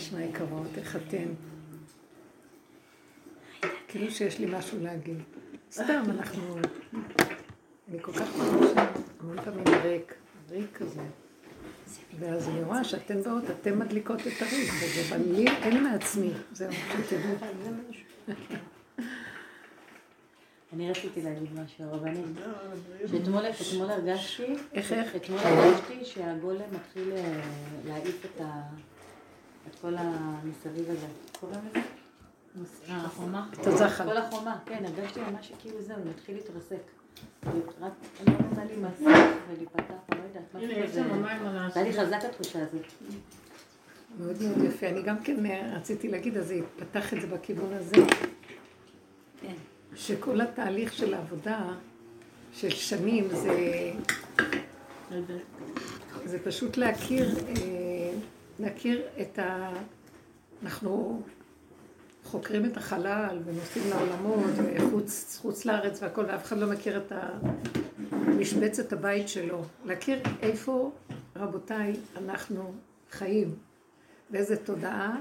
נשמע יקרות? איך אתן? כאילו שיש לי משהו להגיד. סתם, אנחנו... אני כל כך מרגישה, המון פעמים ריק, ריק כזה. ואז אני רואה שאתן באות, אתן מדליקות את הריק, וזה לי אין מעצמי. זהו, שתדעו. אני רציתי להגיד משהו, רבנית. שאתמול הרגשתי, איך, איך? אתמול הרגשתי שהגולם מתחיל אה, להעיף את כל המסביב הזה. קוראים לזה? החומה? את הזחל. כל החומה, כן, הרגשתי ממש שכאילו זהו, מתחיל להתרסק. רק לא נתן לי מסך ולהיפתח, אני לא יודעת, משהו כזה. זה היה לי חזק התחושה הזאת. מאוד מאוד יפה. אני גם כן אה, רציתי להגיד, אז זה יפתח את זה בכיוון הזה. כן. שכל התהליך של העבודה של שנים זה, זה פשוט להכיר, להכיר את ה... אנחנו חוקרים את החלל ונוסעים לעולמות וחוץ חוץ לארץ והכל, ואף אחד לא מכיר את המשבצת הבית שלו. להכיר איפה, רבותיי, אנחנו חיים, באיזה תודעה,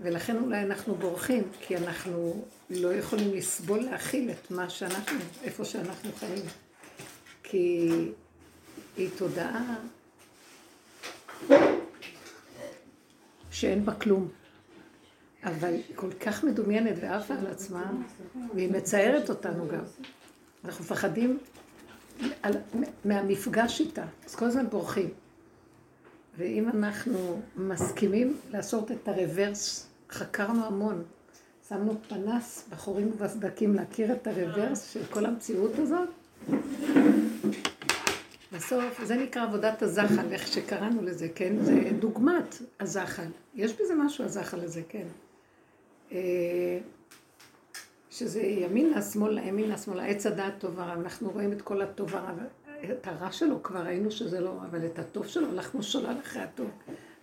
ולכן אולי אנחנו בורחים, כי אנחנו לא יכולים לסבול להכיל את מה שאנחנו, איפה שאנחנו חיים. כי היא תודעה שאין בה כלום. אבל היא כל כך מדומיינת ועפה על עצמה, והיא מצערת אותנו גם. אנחנו מפחדים על, מהמפגש איתה, אז כל הזמן בורחים. ואם אנחנו מסכימים לעשות את הרוורס, חקרנו המון, שמנו פנס בחורים ובסדקים להכיר את הרוורס של כל המציאות הזאת, בסוף, זה נקרא עבודת הזחל, איך שקראנו לזה, כן? זה דוגמת הזחל. יש בזה משהו, הזחל הזה, כן. אה, שזה ימינה, שמאלה, ימינה, שמאלה, עץ הדעת טוב ורע, אנחנו רואים את כל הטוב ורע, את הרע שלו כבר ראינו שזה לא, אבל את הטוב שלו הלכנו שולל אחרי הטוב.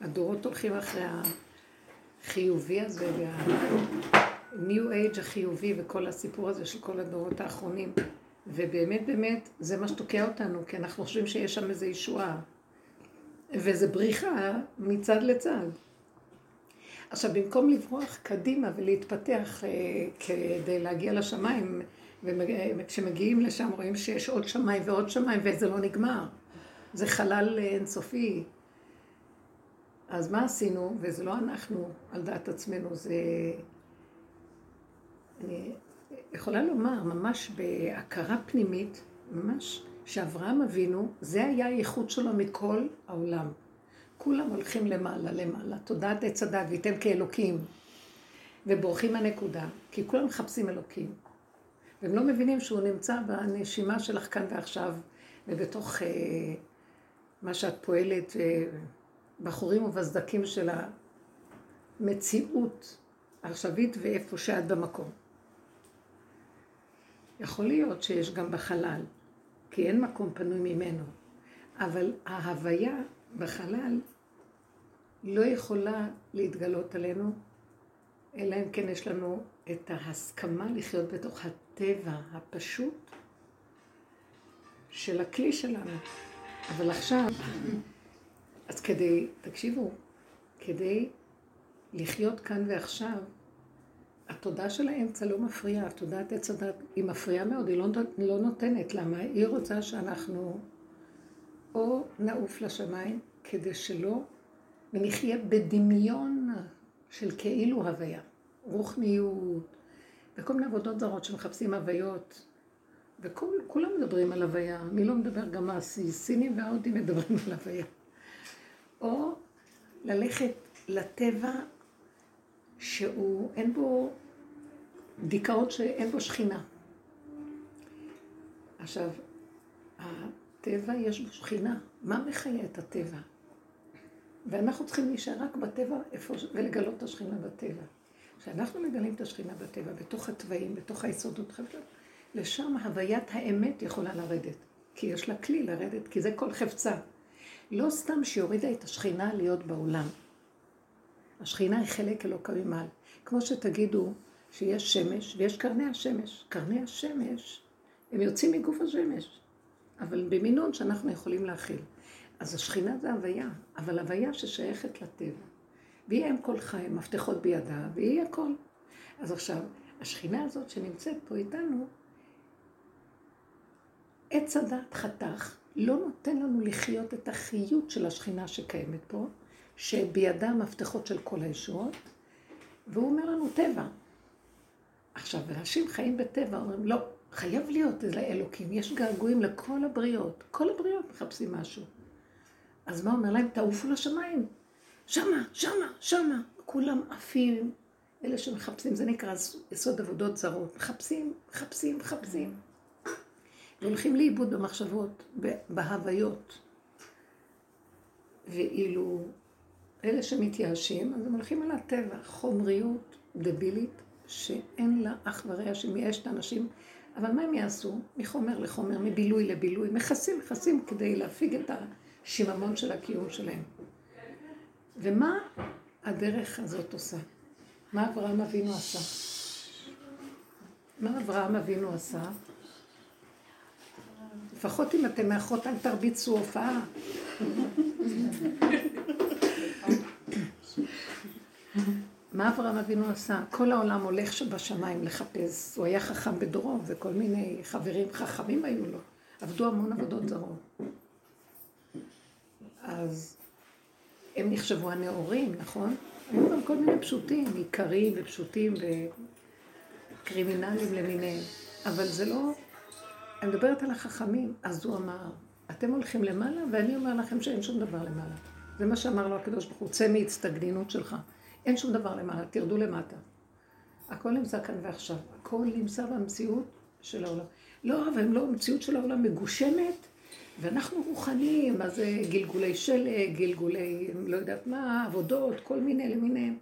הדורות הולכים אחרי החיובי הזה, וה-new age החיובי וכל הסיפור הזה של כל הדורות האחרונים. ובאמת באמת זה מה שתוקע אותנו, כי אנחנו חושבים שיש שם איזו ישועה. וזה בריחה מצד לצד. עכשיו, במקום לברוח קדימה ולהתפתח אה, כדי להגיע לשמיים, וכשמגיעים לשם רואים שיש עוד שמיים ועוד שמיים וזה לא נגמר. זה חלל אינסופי. אז מה עשינו? וזה לא אנחנו על דעת עצמנו, זה... יכולה לומר, ממש בהכרה פנימית, ממש, שאברהם אבינו, זה היה הייחוד שלו מכל העולם. כולם הולכים למעלה, למעלה, תודעת עץ הדת, וייתן כאלוקים, ובורחים מהנקודה, כי כולם מחפשים אלוקים. והם לא מבינים שהוא נמצא בנשימה שלך כאן ועכשיו, ובתוך אה, מה שאת פועלת, אה, בחורים ובסדקים של המציאות העכשווית ואיפה שאת במקום. יכול להיות שיש גם בחלל, כי אין מקום פנוי ממנו, אבל ההוויה בחלל לא יכולה להתגלות עלינו, אלא אם כן יש לנו את ההסכמה לחיות בתוך הטבע הפשוט של הכלי שלנו. אבל עכשיו, אז כדי, תקשיבו, כדי לחיות כאן ועכשיו, התודעה של האמצע לא מפריעה, התודעת עץ הדת היא מפריעה מאוד, היא לא, לא נותנת. למה? היא רוצה שאנחנו או נעוף לשמיים, כדי שלא, ונחיה בדמיון של כאילו הוויה, רוחניות, וכל מיני עבודות זרות שמחפשים הוויות, וכולם מדברים על הוויה, מי לא מדבר? גם הסינים וההודים מדברים על הוויה. או ללכת לטבע שהוא, אין בו דיכאון שאין בו שכינה. עכשיו, הטבע יש בו שכינה. מה מחיה את הטבע? ואנחנו צריכים להישאר רק בטבע איפה, ולגלות את השכינה בטבע. כשאנחנו מגלים את השכינה בטבע, בתוך התוואים, בתוך היסודות לשם הוויית האמת יכולה לרדת. כי יש לה כלי לרדת, כי זה כל חפצה. לא סתם שהיא הורידה את השכינה להיות בעולם. השכינה היא חלק אלוקה ממעל. כמו שתגידו שיש שמש ויש קרני השמש. קרני השמש, הם יוצאים מגוף השמש, אבל במינון שאנחנו יכולים להכיל. אז השכינה זה הוויה, אבל הוויה ששייכת לטבע. והיא אם כל חי, מפתחות בידה, והיא הכל. אז עכשיו, השכינה הזאת שנמצאת פה איתנו, עץ הדת חתך, לא נותן לנו לחיות את החיות של השכינה שקיימת פה, שבידה המפתחות של כל הישועות, והוא אומר לנו טבע. עכשיו, אנשים חיים בטבע, אומרים, לא, חייב להיות איזה אלוקים, יש געגועים לכל הבריות, כל הבריות מחפשים משהו. אז מה אומר להם? תעופו לשמיים, שמה, שמה, שמה. כולם עפים, אלה שמחפשים, זה נקרא יסוד עבודות זרות. מחפשים, מחפשים, מחפשים. והולכים לאיבוד במחשבות, בהוויות. ואילו אלה שמתייאשים, אז הם הולכים על הטבע, חומריות דבילית, שאין לה אח ורע שמייאש את האנשים. אבל מה הם יעשו? מחומר לחומר, מבילוי לבילוי, מכסים, מכסים כדי להפיג את השיממון של הקיום שלהם. ומה הדרך הזאת עושה? מה אברהם אבינו עשה? מה אברהם אבינו עשה? לפחות אם אתם מאחות, אל תרביצו הופעה. מה אברהם אבינו עשה? כל העולם הולך שבשמיים לחפש. הוא היה חכם בדורו, וכל מיני חברים חכמים היו לו. עבדו המון עבודות זרות. אז הם נחשבו הנאורים, נכון? היו גם כל מיני פשוטים, עיקרים ופשוטים וקרימינלים למיניהם. אבל זה לא... אני מדברת על החכמים. אז הוא אמר, אתם הולכים למעלה, ואני אומר לכם שאין שום דבר למעלה. זה מה שאמר לו הקדוש ברוך הוא, צא מהצטגנינות שלך. אין שום דבר למעלה, תרדו למטה. הכל נמצא כאן ועכשיו. הכל נמצא במציאות של העולם. לא, אבל הם לא, המציאות של העולם מגושמת, ואנחנו רוחניים, זה גלגולי שלג, גלגולי, לא יודעת מה, עבודות, כל מיני למיניהם.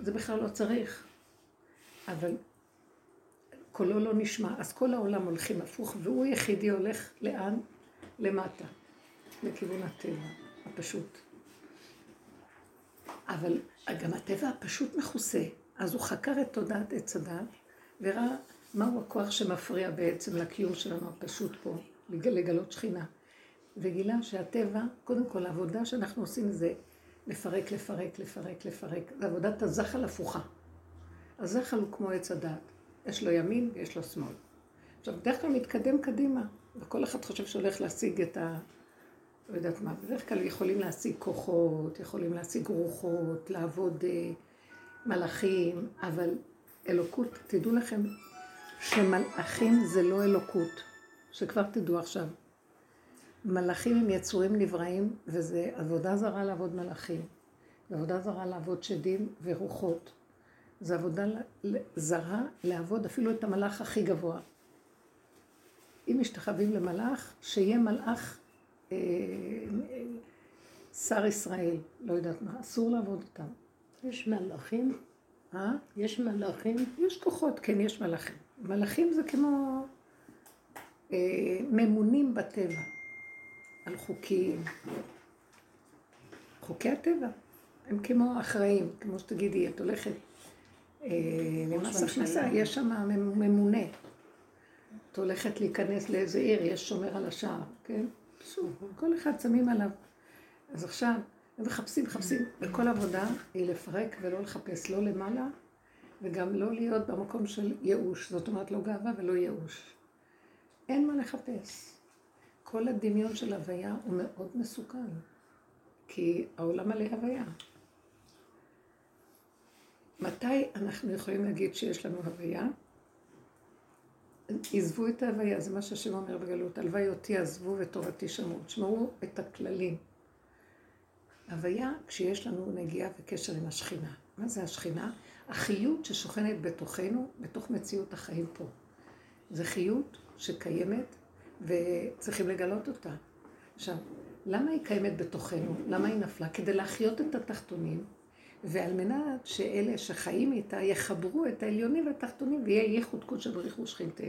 זה בכלל לא צריך. אבל קולו לא נשמע, אז כל העולם הולכים הפוך, והוא יחידי הולך לאן? למטה, לכיוון הטבע הפשוט. אבל גם הטבע הפשוט מכוסה, אז הוא חקר את תודעת עץ הדת, וראה מהו הכוח שמפריע בעצם לקיום שלנו הפשוט פה, לגלות שכינה. וגילה שהטבע, קודם כל העבודה שאנחנו עושים זה לפרק, לפרק, לפרק, לפרק. זה עבודת הזחל הפוכה. הזחל הוא כמו עץ הדת. יש לו ימין ויש לו שמאל. עכשיו, בדרך כלל מתקדם קדימה, וכל אחד חושב שהולך להשיג את ה... לא יודעת מה, בדרך כלל יכולים להשיג כוחות, יכולים להשיג רוחות, לעבוד אה, מלאכים, אבל אלוקות, תדעו לכם שמלאכים זה לא אלוקות, שכבר תדעו עכשיו. מלאכים הם יצורים נבראים, וזה עבודה זרה לעבוד מלאכים, ועבודה זרה לעבוד שדים ורוחות. זו עבודה זרה לעבוד אפילו את המלאך הכי גבוה. אם משתחווים למלאך, שיהיה מלאך שר ישראל, לא יודעת מה, אסור לעבוד אותם. יש מלאכים? אה? יש מלאכים? יש כוחות, כן, יש מלאכים. מלאכים זה כמו אה, ממונים בטבע, על חוקים. חוקי הטבע, הם כמו אחראים, כמו שתגידי, את הולכת אה, למס הכנסה, יש שם ממונה. את הולכת להיכנס לאיזה עיר, יש שומר על השער, כן? פשוט, כל אחד שמים עליו. אז עכשיו, הם מחפשים, מחפשים, וכל עבודה היא לפרק ולא לחפש, לא למעלה, וגם לא להיות במקום של ייאוש. זאת אומרת, לא גאווה ולא ייאוש. אין מה לחפש. כל הדמיון של הוויה הוא מאוד מסוכן, כי העולם מלא הוויה. מתי אנחנו יכולים להגיד שיש לנו הוויה? עזבו את ההוויה, זה מה שהשם אומר בגלות, הלוואי אותי עזבו ותורתי שמרו, תשמרו את הכללים. הוויה כשיש לנו נגיעה וקשר עם השכינה. מה זה השכינה? החיות ששוכנת בתוכנו, בתוך מציאות החיים פה. זה חיות שקיימת וצריכים לגלות אותה. עכשיו, למה היא קיימת בתוכנו? למה היא נפלה? כדי להחיות את התחתונים ועל מנת שאלה שחיים איתה יחברו את העליונים והתחתונים ויהיה ייחוד קודש בריחו שכינתה.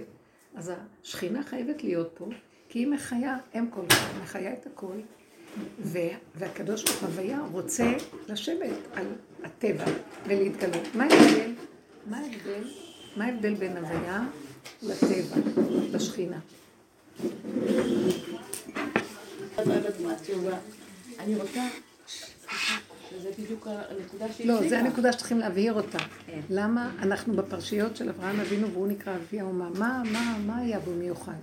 אז השכינה חייבת להיות פה, כי היא מחיה אם כל כך, מחיה את הכל, והקדוש ברוך הוויה רוצה לשבת על הטבע ולהתגלות. מה ההבדל? מה ההבדל? מה ההבדל בין הוויה לטבע, לשכינה? אני רוצה... וזה בדיוק הנקודה שהיא לא, זה הנקודה שצריכים להבהיר אותה. כן. למה אנחנו בפרשיות של אברהם אבינו והוא נקרא אבי האומה? מה, מה, מה היה בו מיוחד?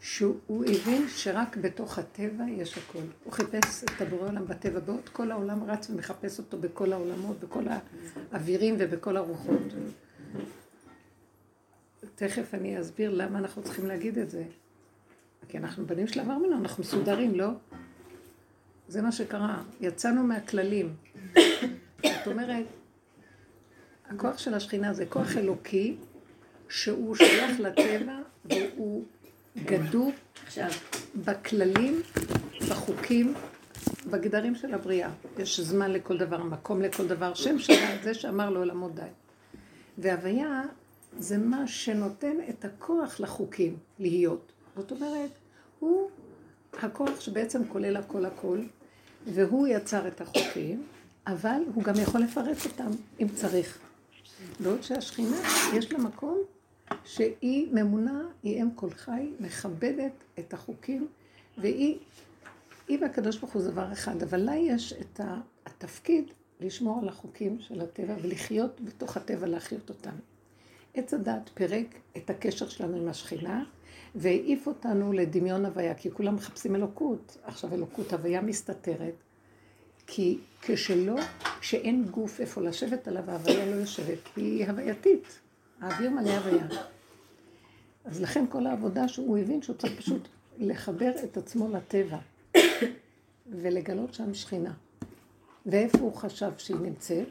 שהוא הבין שרק בתוך הטבע יש הכל. הוא חיפש את הבורא עולם בטבע, בעוד כל העולם רץ ומחפש אותו בכל העולמות, בכל האווירים ובכל הרוחות. תכף אני אסביר למה אנחנו צריכים להגיד את זה. כי אנחנו בנים של אברהם אבינו, אנחנו מסודרים, לא? זה מה שקרה, יצאנו מהכללים. זאת אומרת, הכוח של השכינה זה כוח אלוקי שהוא שייך לטבע והוא גדור עכשיו בכללים, בחוקים, בגדרים של הבריאה. יש זמן לכל דבר, מקום לכל דבר, שם שלה, זה שאמר לעולמו די. והוויה זה מה שנותן את הכוח לחוקים להיות. זאת אומרת, הוא הכוח שבעצם כולל הכל הכל, והוא יצר את החוקים, אבל הוא גם יכול לפרט אותם אם צריך. בעוד שהשכינה, יש לה מקום שהיא ממונה, היא אם כל חי, מכבדת את החוקים, והיא, היא והקדוש ברוך הוא דבר אחד, אבל לה יש את התפקיד לשמור על החוקים של הטבע ולחיות בתוך הטבע, להחיות אותם. עץ הדת פירק את הקשר שלנו עם השכינה, והעיף אותנו לדמיון הוויה, כי כולם מחפשים אלוקות. עכשיו אלוקות הוויה מסתתרת, כי כשלא, כשאין גוף איפה לשבת עליו, ההוויה לא יושבת, היא הווייתית. האוויר מלא הוויה. אז לכן כל העבודה שהוא הבין שהוא צריך פשוט לחבר את עצמו לטבע ולגלות שם שכינה. ואיפה הוא חשב שהיא נמצאת?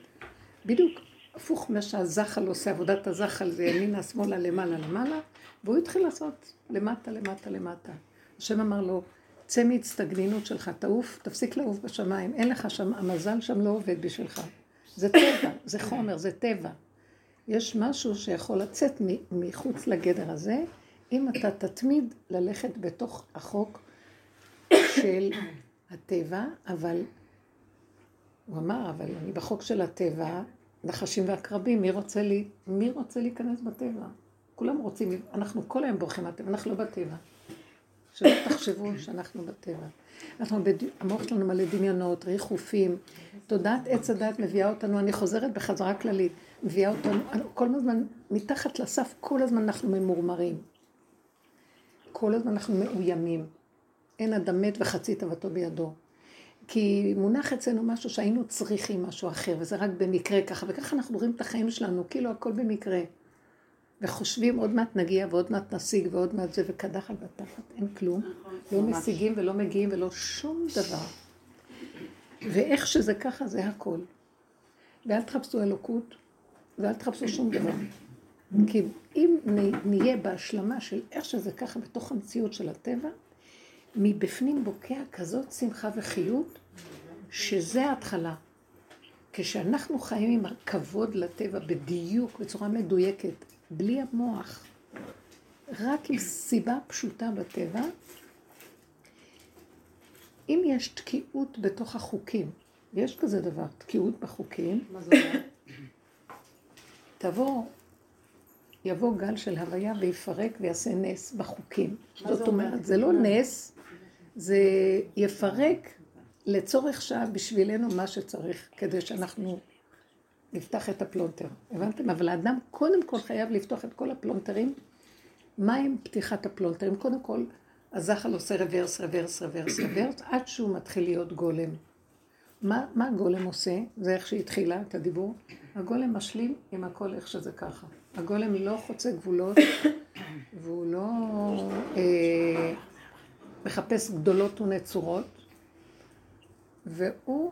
בדיוק הפוך מה שהזחל עושה, עבודת הזחל זה ימינה, שמאלה, למעלה, למעלה, והוא התחיל לעשות למטה, למטה, למטה. השם אמר לו, צא מהצטגנינות שלך, תעוף, תפסיק לעוף בשמיים, אין לך שם, המזל שם לא עובד בשבילך. זה טבע, זה חומר, זה טבע. יש משהו שיכול לצאת מחוץ לגדר הזה, אם אתה תתמיד ללכת בתוך החוק של הטבע, אבל הוא אמר, אבל אני בחוק של הטבע, נחשים ועקרבים, מי רוצה, לי, מי רוצה להיכנס בטבע? כולם רוצים, אנחנו כל היום בורחים מהטבע, אנחנו לא בטבע. שלא תחשבו שאנחנו בטבע. אנחנו, בד... המוח שלנו מלא דמיונות, ריחופים. תודעת עץ הדת מביאה אותנו, אני חוזרת בחזרה כללית, מביאה אותנו, כל הזמן, מתחת לסף, כל הזמן אנחנו ממורמרים. כל הזמן אנחנו מאוימים. אין אדם מת וחצי תאוותו בידו. כי מונח אצלנו משהו שהיינו צריכים משהו אחר, וזה רק במקרה ככה, וככה אנחנו רואים את החיים שלנו, כאילו הכל במקרה. וחושבים עוד מעט נגיע ועוד מעט נשיג ועוד מעט זה, וקדחת בתחת, אין כלום. נכון, לא משיגים ולא מגיעים ולא שום דבר. ואיך שזה ככה זה הכל. ואל תחפשו אלוקות ואל תחפשו שום דבר. כי אם נהיה בהשלמה של איך שזה ככה בתוך המציאות של הטבע, מבפנים בוקע כזאת שמחה וחיות, שזה ההתחלה. כשאנחנו חיים עם הכבוד לטבע בדיוק, בצורה מדויקת, בלי המוח, רק עם סיבה פשוטה בטבע, אם יש תקיעות בתוך החוקים, יש כזה דבר, תקיעות בחוקים, מה זה אומר? תבוא, יבוא גל של הוויה ויפרק ויעשה נס בחוקים. זאת אומרת, זה לא נס, זה יפרק לצורך שעה בשבילנו מה שצריך, כדי שאנחנו נפתח את הפלונטר. הבנתם? אבל האדם קודם כל חייב לפתוח את כל הפלונטרים. מה עם פתיחת הפלונטרים? קודם כל, הזחל עושה רוורס, רוורס, רוורס, רוורס, עד שהוא מתחיל להיות גולם. מה, מה הגולם עושה? זה איך שהתחילה את הדיבור. הגולם משלים עם הכל איך שזה ככה. הגולם לא חוצה גבולות, והוא לא אה, מחפש גדולות ונצורות, והוא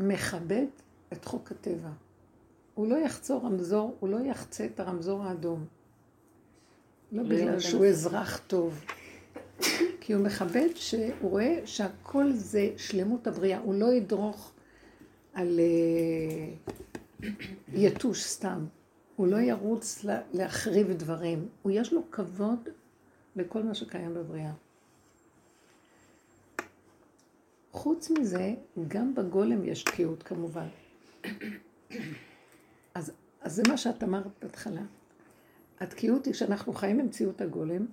מכבד את חוק הטבע. הוא לא יחצור רמזור, הוא לא יחצה את הרמזור האדום. לא בגלל שהוא אזרח טוב. כי הוא מכבד שהוא רואה שהכל זה שלמות הבריאה. הוא לא ידרוך על אה, יתוש סתם. הוא לא ירוץ להחריב דברים. הוא יש לו כבוד לכל מה שקיים בבריאה. חוץ מזה, גם בגולם יש תקיעות כמובן. אז, אז זה מה שאת אמרת בהתחלה. התקיעות היא שאנחנו חיים במציאות הגולם,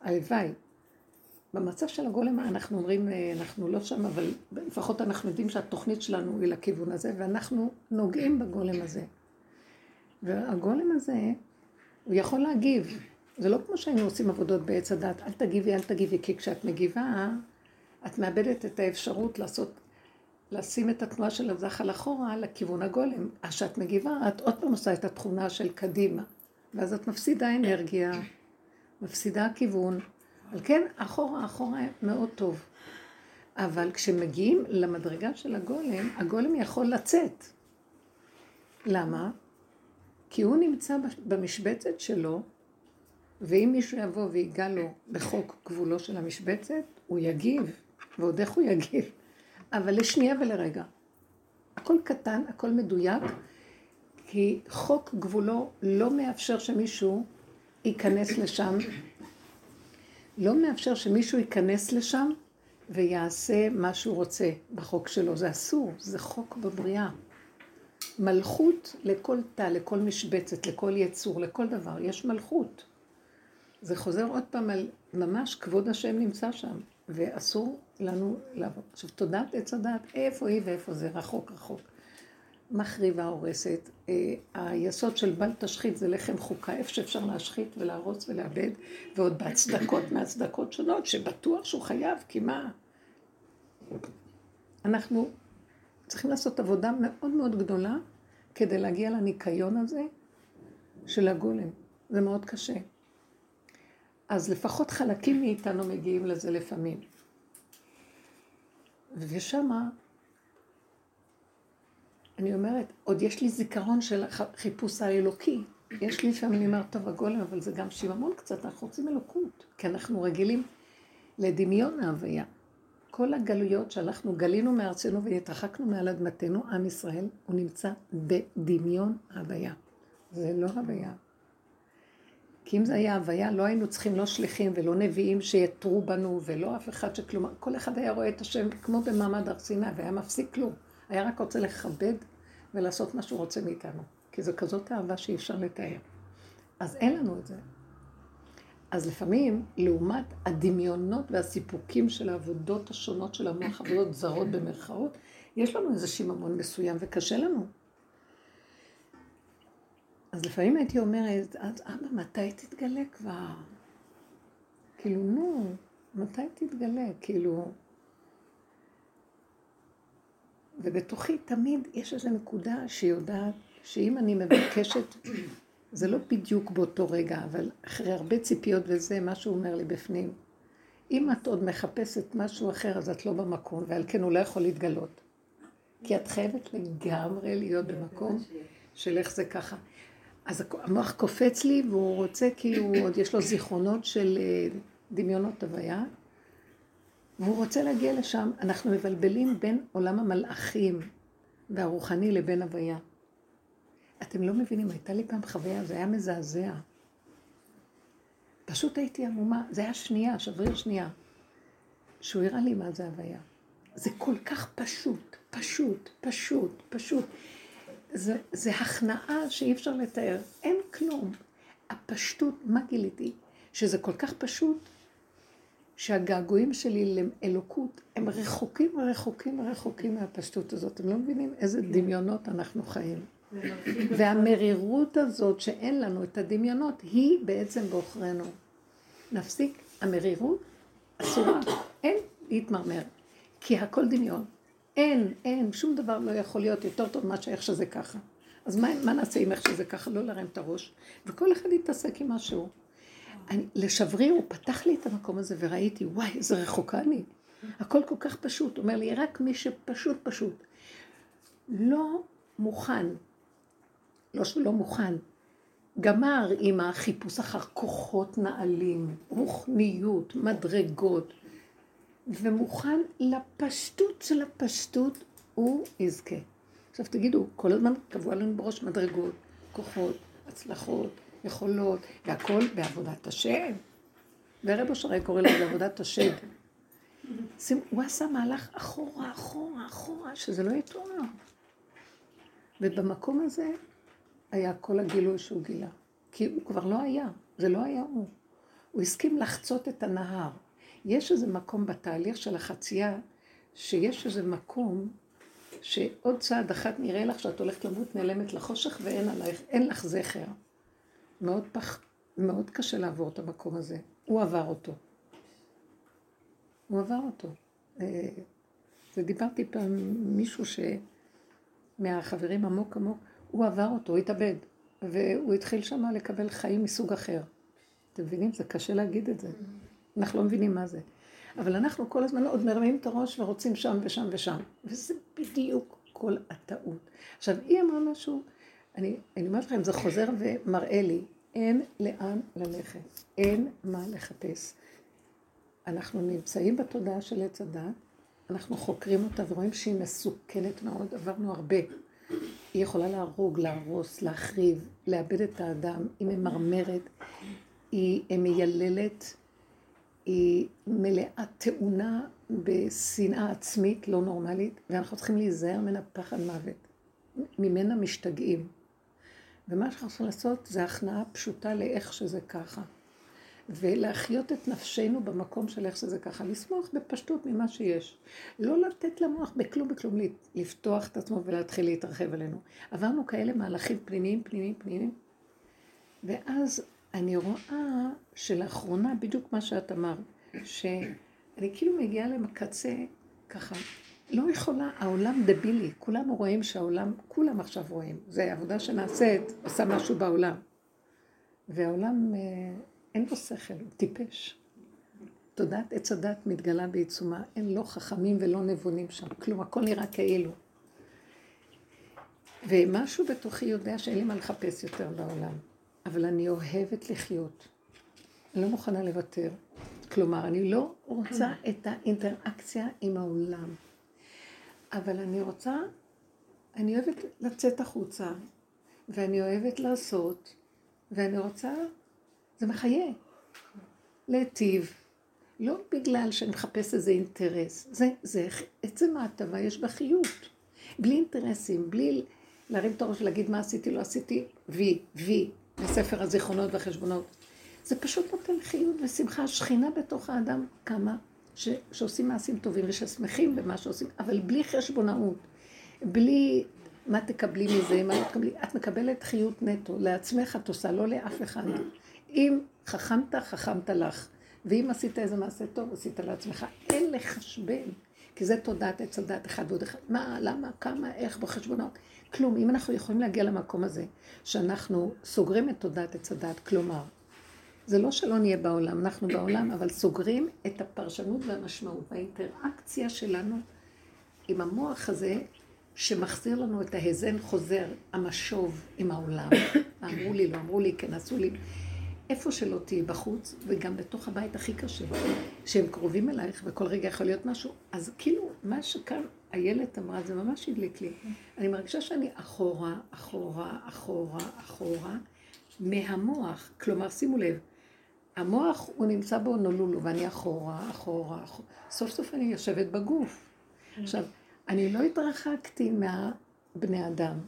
הלוואי. במצב של הגולם אנחנו אומרים, אה, אנחנו לא שם, אבל לפחות אנחנו יודעים שהתוכנית שלנו היא לכיוון הזה, ואנחנו נוגעים בגולם הזה. והגולם הזה, הוא יכול להגיב. זה לא כמו שהיינו עושים עבודות בעץ הדת, אל תגיבי, אל תגיבי, כי כשאת מגיבה, את מאבדת את האפשרות לעשות, לשים את התנועה של הזחל אחורה לכיוון הגולם. אז כשאת מגיבה, את עוד פעם עושה את התכונה של קדימה, ואז את מפסידה אנרגיה, מפסידה כיוון. על כן, אחורה, אחורה מאוד טוב. אבל כשמגיעים למדרגה של הגולם, הגולם יכול לצאת. למה? כי הוא נמצא במשבצת שלו, ואם מישהו יבוא ויגע לו בחוק גבולו של המשבצת, הוא יגיב, ועוד איך הוא יגיב, אבל לשנייה ולרגע. הכל קטן, הכל מדויק, כי חוק גבולו לא מאפשר שמישהו ייכנס לשם, לא מאפשר שמישהו ייכנס לשם ויעשה מה שהוא רוצה בחוק שלו. זה אסור, זה חוק בבריאה. מלכות לכל תא, לכל משבצת, לכל יצור, לכל דבר, יש מלכות. זה חוזר עוד פעם על ממש כבוד השם נמצא שם, ואסור לנו לעבוד. עכשיו, תודעת עץ הדעת, איפה היא ואיפה זה, רחוק רחוק. מחריבה, הורסת. אה, היסוד של בל תשחית זה לחם חוקה, איפה שאפשר להשחית ולהרוס ולאבד, ועוד בהצדקות מהצדקות שונות, שבטוח שהוא חייב, כי מה? אנחנו צריכים לעשות עבודה מאוד מאוד גדולה כדי להגיע לניקיון הזה של הגולם. זה מאוד קשה. אז לפחות חלקים מאיתנו מגיעים לזה לפעמים. ושמה, אני אומרת, עוד יש לי זיכרון של החיפוש האלוקי. יש לי לפעמים, אני אומרת, טוב, הגולם, אבל זה גם שיממון קצת, אנחנו רוצים אלוקות, כי אנחנו רגילים לדמיון ההוויה. כל הגלויות שאנחנו גלינו מארצנו והתרחקנו מעל אדמתנו, עם ישראל, הוא נמצא בדמיון הוויה. זה לא הוויה. כי אם זה היה הוויה, לא היינו צריכים לא שליחים ולא נביאים שיתרו בנו, ולא אף אחד שכלום, כל אחד היה רואה את השם כמו במעמד הר סיני, והיה מפסיק כלום. היה רק רוצה לכבד ולעשות מה שהוא רוצה מאיתנו. כי זו כזאת אהבה שאי אפשר לתאר. אז אין לנו את זה. אז לפעמים, לעומת הדמיונות והסיפוקים של העבודות השונות של המוח, עבודות זרות במרכאות, יש לנו איזה שיממון מסוים וקשה לנו. אז לפעמים הייתי אומרת, אז אבא, מתי תתגלה כבר? כאילו, נו, מתי תתגלה? כאילו... ובתוכי תמיד יש איזו נקודה שיודעת שאם אני מבקשת זה לא בדיוק באותו רגע, אבל אחרי הרבה ציפיות וזה, מה שהוא אומר לי בפנים. אם את עוד מחפשת משהו אחר, אז את לא במקום, ועל כן הוא לא יכול להתגלות. כי את חייבת לגמרי להיות במקום של איך זה ככה. אז המוח קופץ לי, והוא רוצה, כאילו, עוד יש לו זיכרונות של אה, דמיונות הוויה, והוא רוצה להגיע לשם. אנחנו מבלבלים בין עולם המלאכים והרוחני לבין הוויה. אתם לא מבינים, הייתה לי פעם חוויה, זה היה מזעזע. פשוט הייתי עמומה, זה היה שנייה, שבריר שנייה. שהוא הראה לי מה זה הוויה. זה כל כך פשוט, פשוט, פשוט, פשוט. זה, זה הכנעה שאי אפשר לתאר. אין כלום. הפשטות, מה גיליתי? שזה כל כך פשוט, שהגעגועים שלי לאלוקות הם רחוקים, רחוקים, רחוקים מהפשטות הזאת. אתם לא מבינים איזה דמיונות אנחנו חיים. והמרירות הזאת שאין לנו את הדמיונות, היא בעצם בעוכרינו. נפסיק, המרירות אסורה, אין להתמרמר, כי הכל דמיון. אין, אין, שום דבר לא יכול להיות יותר טוב מאשר איך שזה ככה. אז מה, מה נעשה עם איך שזה ככה? לא להרים את הראש. וכל אחד יתעסק עם משהו. אני, לשברי הוא פתח לי את המקום הזה וראיתי, וואי, איזה רחוקה אני. הכל כל כך פשוט. הוא אומר לי, רק מי שפשוט פשוט. לא מוכן לא שהוא לא מוכן. גמר עם החיפוש אחר כוחות נעלים, רוחניות, מדרגות, ומוכן לפשטות של הפשטות, הוא יזכה. עכשיו תגידו, כל הזמן קבוע לנו בראש מדרגות, כוחות, הצלחות, יכולות, והכל בעבודת השם. ורב אשרי קורא לזה עבודת השם. הוא עשה מהלך אחורה, אחורה, אחורה, שזה לא יתואר. ובמקום הזה היה כל הגילוי שהוא גילה. כי הוא כבר לא היה, זה לא היה הוא. הוא הסכים לחצות את הנהר. יש איזה מקום בתהליך של החצייה, שיש איזה מקום שעוד צעד אחת נראה לך שאת הולכת למות נעלמת לחושך ואין עלייך, אין לך זכר. מאוד, פח, מאוד קשה לעבור את המקום הזה. הוא עבר אותו. הוא עבר אותו. אה, ודיברתי פעם עם מישהו ש... מהחברים עמוק עמוק, הוא עבר אותו, הוא התאבד. והוא התחיל שם לקבל חיים מסוג אחר. אתם מבינים? זה קשה להגיד את זה. אנחנו לא מבינים מה זה. אבל אנחנו כל הזמן עוד מרמים את הראש ורוצים שם ושם ושם. וזה בדיוק כל הטעות. עכשיו, היא אמרה משהו, אני, אני אומרת לכם, זה חוזר ומראה לי, אין לאן ללכת, אין מה לחפש. אנחנו נמצאים בתודעה של עץ הדת, אנחנו חוקרים אותה ורואים שהיא מסוכנת מאוד, עברנו הרבה. היא יכולה להרוג, להרוס, להחריב, לאבד את האדם, היא ממרמרת, היא מייללת, היא מלאה תאונה בשנאה עצמית לא נורמלית, ואנחנו צריכים להיזהר ממנה פחד מוות. ממנה משתגעים. ומה שאנחנו צריכים לעשות זה הכנעה פשוטה לאיך שזה ככה. ולהחיות את נפשנו במקום של איך שזה ככה, לשמוח בפשטות ממה שיש. לא לתת למוח בכלום בכלום לפתוח את עצמו ולהתחיל להתרחב עלינו. עברנו כאלה מהלכים פנימיים, פנימיים, פנימיים, ואז אני רואה שלאחרונה, בדיוק מה שאת אמרת, שאני כאילו מגיעה למקצה ככה, לא יכולה, העולם דבילי, כולנו רואים שהעולם, כולם עכשיו רואים, זה עבודה שנעשית, עושה משהו בעולם. והעולם... אה, אין בו שכל, הוא טיפש. תודעת עץ הדת מתגלה בעיצומה, אין לא חכמים ולא נבונים שם, כלום, הכל נראה כאילו. ומשהו בתוכי יודע שאין לי מה לחפש יותר בעולם, אבל אני אוהבת לחיות. אני לא מוכנה לוותר. כלומר, אני לא רוצה את האינטראקציה עם העולם, אבל אני רוצה, אני אוהבת לצאת החוצה, ואני אוהבת לעשות, ואני רוצה זה מחיה. להיטיב. לא בגלל שאני מחפש איזה אינטרס. זה, זה, עצם ההטבה יש בה חיות. בלי אינטרסים, בלי להרים את הראש ולהגיד מה עשיתי, לא עשיתי, וי, וי, בספר הזיכרונות והחשבונות. זה פשוט נותן חיות ושמחה. שכינה בתוך האדם כמה ש, שעושים מעשים טובים וששמחים במה שעושים, אבל בלי חשבונאות, בלי מה תקבלי מזה, מה לא תקבלי. את מקבלת חיות נטו, לעצמך את עושה, לא לאף אחד. אם חכמת, חכמת לך. ואם עשית איזה מעשה טוב, עשית לעצמך. אין לחשבן, כי זה תודעת עץ הדת אחד ועוד אחד. מה, למה, כמה, איך, בחשבונות. כלום. אם אנחנו יכולים להגיע למקום הזה, שאנחנו סוגרים את תודעת עץ הדת, כלומר, זה לא שלא נהיה בעולם, אנחנו בעולם, אבל סוגרים את הפרשנות והמשמעות. והאינטראקציה שלנו עם המוח הזה, שמחזיר לנו את ההזן חוזר, המשוב עם העולם. אמרו לי, לא אמרו לי, כן עשו לי. איפה שלא תהיי בחוץ, וגם בתוך הבית הכי קשה, שהם קרובים אלייך וכל רגע יכול להיות משהו, אז כאילו, מה שכאן איילת אמרה, זה ממש הדליק לי. אני מרגישה שאני אחורה, אחורה, אחורה, אחורה, מהמוח. כלומר, שימו לב, המוח הוא נמצא באונולולו, ואני אחורה, אחורה, אחורה. סוף סוף אני יושבת בגוף. עכשיו, אני לא התרחקתי מהבני אדם.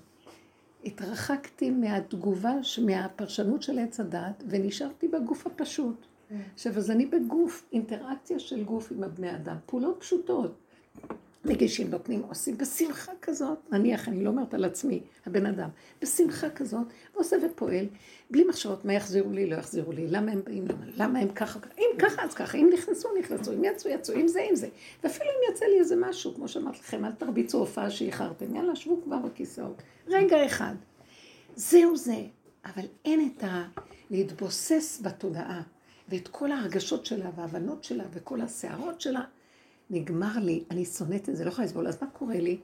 התרחקתי מהתגובה, מהפרשנות של עץ הדת, ונשארתי בגוף הפשוט. עכשיו, אז אני בגוף, אינטראקציה של גוף עם הבני אדם, פעולות פשוטות. מגישים, נותנים, עושים בשמחה כזאת, נניח, אני לא אומרת על עצמי, הבן אדם, בשמחה כזאת, ועושה ופועל, בלי מחשבות מה יחזירו לי, לא יחזירו לי, למה הם באים, למה, למה הם ככה, אם ככה אז ככה, אם נכנסו, נכנסו, אם יצאו, יצאו, אם זה, אם זה. ואפילו אם יצא לי איזה משהו, כמו שאמרתי לכם, אל תרביצו הופעה שאיחרתם, יאללה, שבו כבר בכיסאות. רגע אחד. זהו זה. אבל אין את ה... להתבוסס בתודעה, ואת כל ההרגשות שלה, וההבנות שלה, וכל הסערות שלה, נגמר לי, אני שונאת את זה, לא יכולה לסבול. אז מה קורה לי?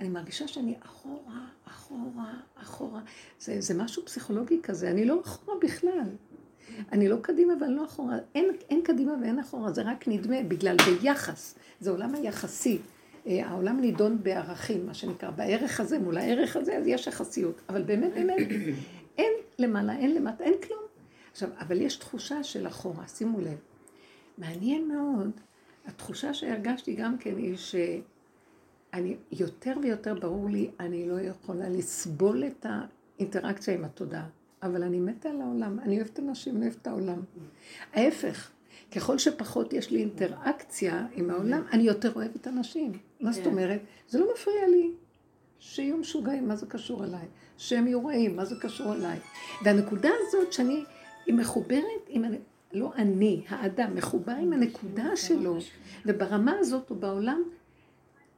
אני מרגישה שאני אחורה, אחורה, אחורה. זה, זה משהו פסיכולוגי כזה, אני לא אחורה בכלל. אני לא קדימה ואני לא אחורה. אין, אין קדימה ואין אחורה, זה רק נדמה, בגלל ביחס. זה עולם היחסי. אה, העולם נידון בערכים, מה שנקרא, בערך הזה מול הערך הזה, אז יש יחסיות. אבל באמת, באמת, אין למעלה, אין למטה, אין כלום. עכשיו, אבל יש תחושה של אחורה, שימו לב. מעניין מאוד, התחושה שהרגשתי גם כן היא שאני, יותר ויותר ברור לי, אני לא יכולה לסבול את האינטראקציה עם התודעה, אבל אני מתה על העולם, אני אוהבת אנשים, אני אוהבת את העולם. ההפך, ככל שפחות יש לי אינטראקציה עם העולם, אני יותר אוהבת אנשים. מה זאת כן. אומרת? זה לא מפריע לי. שיהיו משוגעים, מה זה קשור אליי? שהם יהיו רעים, מה זה קשור אליי? והנקודה הזאת שאני, היא מחוברת עם, לא אני, האדם, מחובר עם הנקודה שלו, וברמה הזאת הוא בעולם,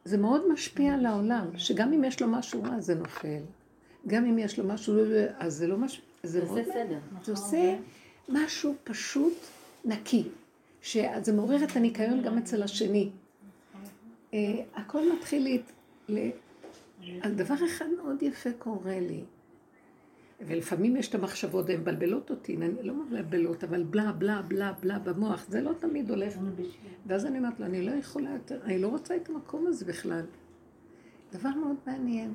זה מאוד משפיע על העולם, שגם אם יש לו משהו רע זה נופל. גם אם יש לו משהו, אז זה לא משהו, זה עושה סדר. זה עושה משהו פשוט נקי, שזה מעורר את הניקיון גם אצל השני. אה, הכל מתחיל ל... דבר אחד מאוד יפה קורה לי, ולפעמים יש את המחשבות, והן מבלבלות אותי, אני לא מבלבלות, אבל בלה בלה בלה בלה במוח, זה לא תמיד הולך. ואז אני אומרת לו, אני לא יכולה יותר, אני לא רוצה את המקום הזה בכלל. דבר מאוד מעניין.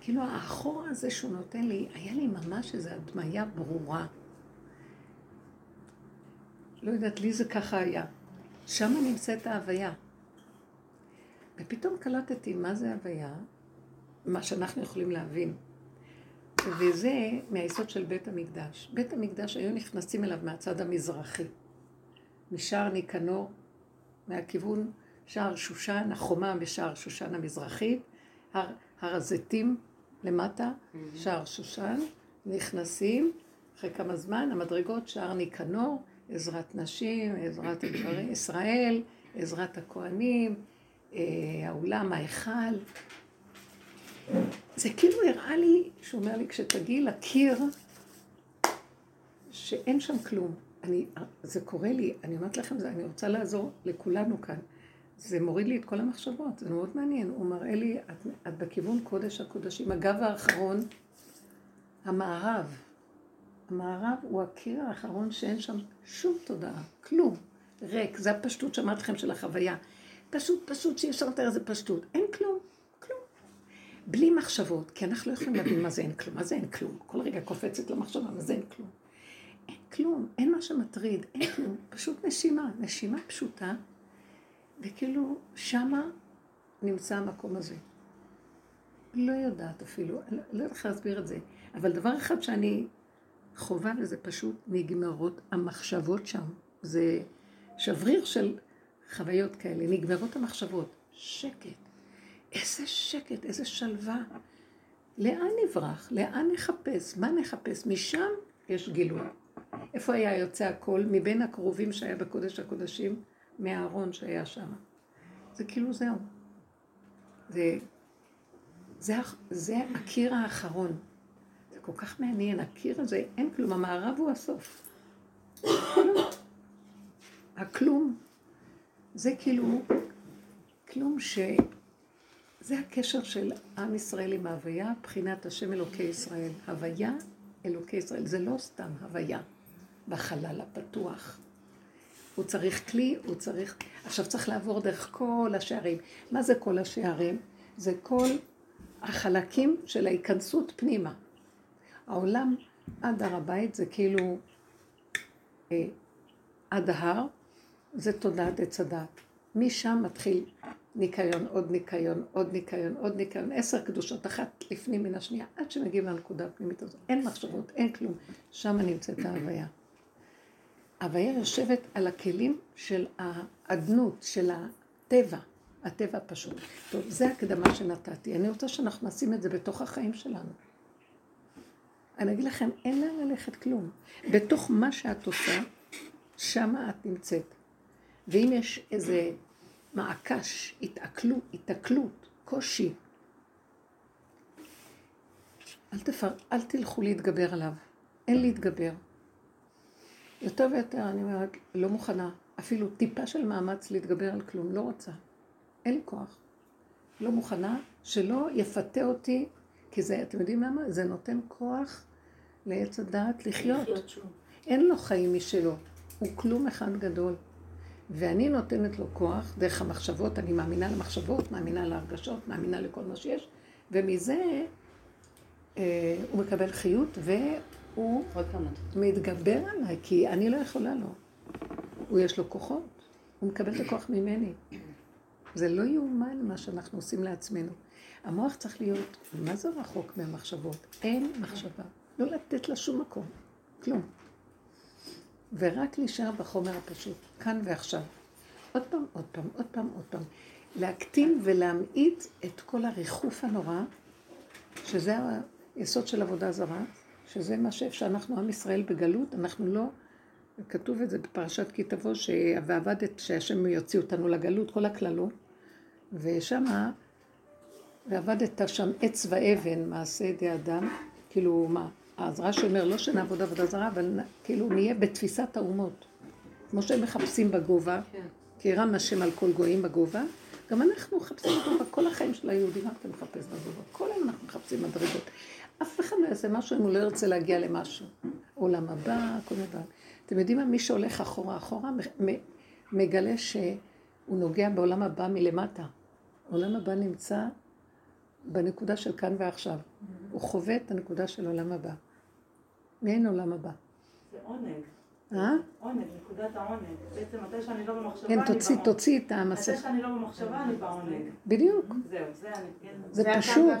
כאילו האחור הזה שהוא נותן לי, היה לי ממש איזו הדמיה ברורה. לא יודעת, לי זה ככה היה. שם נמצאת ההוויה. ופתאום קלטתי מה זה הוויה, מה שאנחנו יכולים להבין. וזה מהיסוד של בית המקדש. בית המקדש היו נכנסים אליו מהצד המזרחי. משער ניקנור, מהכיוון שער שושן, החומה בשער שושן המזרחית, הר, הר הזיתים למטה, שער שושן, נכנסים, אחרי כמה זמן, המדרגות שער ניקנור, עזרת נשים, עזרת ישראל, עזרת הכוהנים, אה, האולם, ההיכל. זה כאילו הראה לי, שהוא אומר לי, כשתגיעי לקיר, שאין שם כלום. אני, זה קורה לי, אני אומרת לכם, זה, אני רוצה לעזור לכולנו כאן. זה מוריד לי את כל המחשבות, זה מאוד מעניין. הוא מראה לי, את, את בכיוון קודש הקודשים. הגב האחרון, המערב. המערב הוא הקיר האחרון שאין שם שום תודעה, כלום. ריק, זה הפשטות שאמרתי לכם של החוויה. פשוט, פשוט, שאי אפשר לתאר איזה פשטות. אין כלום. בלי מחשבות, כי אנחנו לא יכולים להבין מה זה אין כלום. מה זה אין כלום? כל רגע קופצת למחשבה, מה זה אין כלום? אין כלום, אין מה שמטריד, אין כלום. פשוט נשימה, נשימה פשוטה, וכאילו שמה נמצא המקום הזה. לא יודעת אפילו, לא, לא יודעת איך להסביר את זה, אבל דבר אחד שאני חובה וזה פשוט נגמרות המחשבות שם. זה שבריר של חוויות כאלה, נגמרות המחשבות. שקט. איזה שקט, איזה שלווה. לאן נברח? לאן נחפש? מה נחפש? משם יש גילוי. איפה היה יוצא הכל? מבין הקרובים שהיה בקודש הקודשים, מהארון שהיה שם. זה כאילו זהו. זה, זה, זה הקיר האחרון. זה כל כך מעניין, הקיר הזה, אין כלום, המערב הוא הסוף. הכלום, זה כאילו, כלום ש... זה הקשר של עם ישראל עם ההוויה, בחינת השם אלוקי ישראל. הוויה אלוקי ישראל, זה לא סתם הוויה בחלל הפתוח. הוא צריך כלי, הוא צריך... עכשיו צריך לעבור דרך כל השערים. מה זה כל השערים? זה כל החלקים של ההיכנסות פנימה. העולם עד הר הבית זה כאילו אה, עד ההר, זה תודעת עץ הדת. משם מתחיל ניקיון, עוד ניקיון, עוד ניקיון, עוד ניקיון, עשר קדושות, אחת לפנים מן השנייה, עד שמגיעים לנקודה הפנימית הזאת. אין מחשבות, אין כלום. שם נמצאת ההוויה. ההוויה יושבת על הכלים של האדנות, של הטבע, הטבע הפשוט. טוב, זה הקדמה שנתתי. אני רוצה שאנחנו נשים את זה בתוך החיים שלנו. אני אגיד לכם, אין לאן ללכת כלום. בתוך מה שאת עושה, שמה את נמצאת. ואם יש איזה מעקש, התעכלות, התעכלות, קושי, אל, תפר, אל תלכו להתגבר עליו. אין להתגבר. יותר ויותר אני אומרת, לא מוכנה, אפילו טיפה של מאמץ להתגבר על כלום, לא רוצה. אין לי כוח. לא מוכנה, שלא יפתה אותי, כי זה, אתם יודעים למה? זה נותן כוח לעץ הדעת לחיות. אין לו חיים משלו, הוא כלום אחד גדול. ואני נותנת לו כוח דרך המחשבות, אני מאמינה למחשבות, מאמינה להרגשות, מאמינה לכל מה שיש, ומזה אה, הוא מקבל חיות והוא מתגבר עליי, כי אני לא יכולה לו. הוא יש לו כוחות, הוא מקבל את הכוח ממני. זה לא יאומן מה שאנחנו עושים לעצמנו. המוח צריך להיות, מה זה רחוק מהמחשבות? אין מחשבה. לא לתת לה שום מקום, כלום. ורק להישאר בחומר הפשוט, כאן ועכשיו. עוד פעם, עוד פעם, עוד פעם, עוד פעם. להקטין ולהמעיט את כל הריחוף הנורא, שזה היסוד של עבודה זרה, שזה מה שאנחנו עם ישראל בגלות, אנחנו לא, כתוב את זה בפרשת כי תבוא, ועבדת, שהשם יוציא אותנו לגלות, כל הקללות, ושמה, ועבדת שם עץ ואבן, מעשה ידי אדם, כאילו מה, אז רש"י אומר, לא שנעבוד עבודה זרה, אבל כאילו נהיה בתפיסת האומות. כמו שהם מחפשים בגובה, כן. כי רם השם על כל גויים בגובה, גם אנחנו מחפשים בגובה, כל החיים של היהודים, מה אתה מחפש בגובה? כל היום אנחנו מחפשים מדרגות. אף אחד לא יעשה משהו אם הוא לא ירצה להגיע למשהו. עולם הבא, כל דבר. אתם יודעים מה? מי שהולך אחורה אחורה, מגלה שהוא נוגע בעולם הבא מלמטה. עולם הבא נמצא בנקודה של כאן ועכשיו. הוא חווה את הנקודה של עולם הבא. מעין עולם הבא. זה עונג. אה? עונג, נקודת העונג. בעצם מתי שאני לא במחשבה, כן, תוציא, תוציא את המסך. מתי שאני לא במחשבה, אני בעונג. בדיוק. זהו, זה אני... כן. זה פשוט.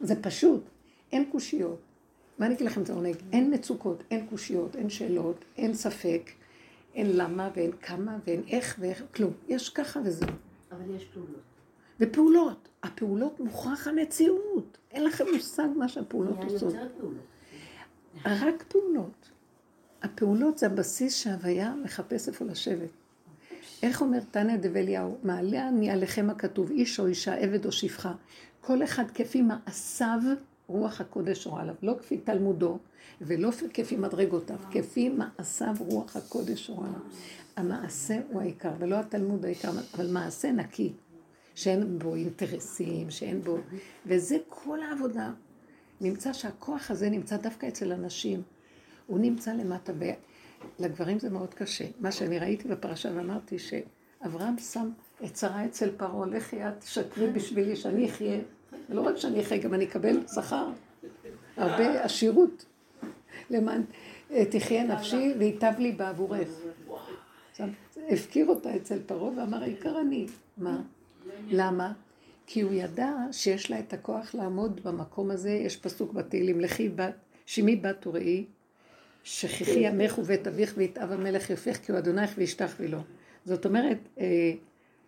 זה פשוט. אין קושיות. מה אני אגיד לכם, זה עונג. אין מצוקות, אין קושיות, אין שאלות, אין ספק, אין למה ואין כמה ואין איך ואיך, כלום. יש ככה וזהו. אבל יש פעולות. ופעולות. הפעולות מוכרח המציאות. אין לכם מושג מה שהפעולות עושות. רק פעולות. הפעולות זה הבסיס שההוויה מחפש איפה לשבת. איך אומר תניא דבליהו? מעלה אני עליכם הכתוב, איש או אישה, עבד או שפחה. כל אחד כפי מעשיו רוח הקודש רואה עליו. לא כפי תלמודו, ולא כפי מדרגותיו, כפי מעשיו רוח הקודש רואה עליו. המעשה הוא העיקר, ולא התלמוד העיקר, אבל מעשה נקי. שאין בו אינטרסים, שאין בו... וזה כל העבודה. נמצא שהכוח הזה נמצא דווקא אצל הנשים. הוא נמצא למטה, ולגברים זה מאוד קשה. מה שאני ראיתי בפרשה ואמרתי שאברהם שם את שרה אצל פרעה, לכי את תשקרי בשבילי שאני אחיה. ולא רק שאני אחיה, גם אני אקבל שכר. הרבה עשירות. למען אה, תחיה נפשי וייטב לי בעבורך. הפקיר אותה אצל פרעה ואמר, העיקר אני. מה? למה? כי הוא ידע שיש לה את הכוח לעמוד במקום הזה, יש פסוק בתהילים, לכי בת, שמי בת וראי, שכחי ימך ובית אביך ויתאב המלך יופך כי הוא אדונייך וישתח ולא. זאת אומרת, אה,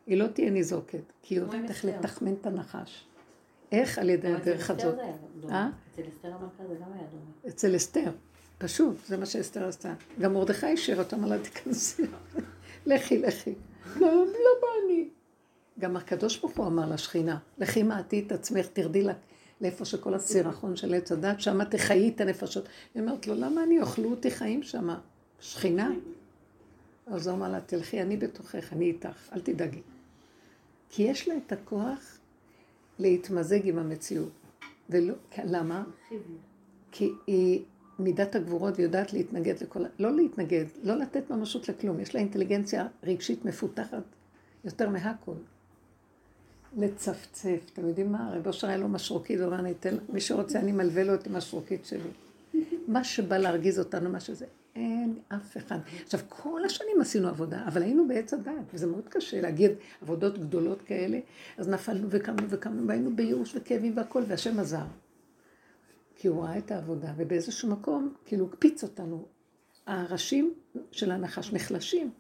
היא לא תהיה ניזוקת, כי היא יודעת איך לתחמן את הנחש. איך על ידי הדרך הזאת? אה? אצל אסתר המלכה זה גם היה דומה. אצל אסתר, פשוט, זה מה שאסתר עשתה. גם מרדכי השאיר אותה, אמר לה תיכנסי, לכי, לכי. לא, לא בא אני. גם הקדוש ברוך הוא אמר לשכינה, לכי מעטי את עצמך, תרדי לה, לאיפה שכל הסירחון של עץ הדת, שמה תחיי את הנפשות. היא אומרת לו, למה אני אוכלו אותי חיים שמה? שכינה? אז הוא אמר לה, תלכי, אני בתוכך, אני איתך, אל תדאגי. כי יש לה את הכוח להתמזג עם המציאות. ולא, למה? כי היא מידת הגבורות ויודעת להתנגד לכל... לא להתנגד, לא לתת ממשות לכלום. יש לה אינטליגנציה רגשית מפותחת יותר מהכל. לצפצף. אתם יודעים מה? הרב אושר היה לו משרוקית, הוא אמר, אני אתן, מי שרוצה, אני מלווה לו את המשרוקית שלי. מה שבא להרגיז אותנו, מה שזה, אין אף אחד. עכשיו, כל השנים עשינו עבודה, אבל היינו בעץ הדעת, וזה מאוד קשה להגיד עבודות גדולות כאלה, אז נפלנו וקמנו וקמנו, והיינו בייאוש וכאבים והכל, והשם עזר. כי הוא ראה את העבודה, ובאיזשהו מקום, כאילו, הקפיץ אותנו. הראשים של הנחש נחלשים.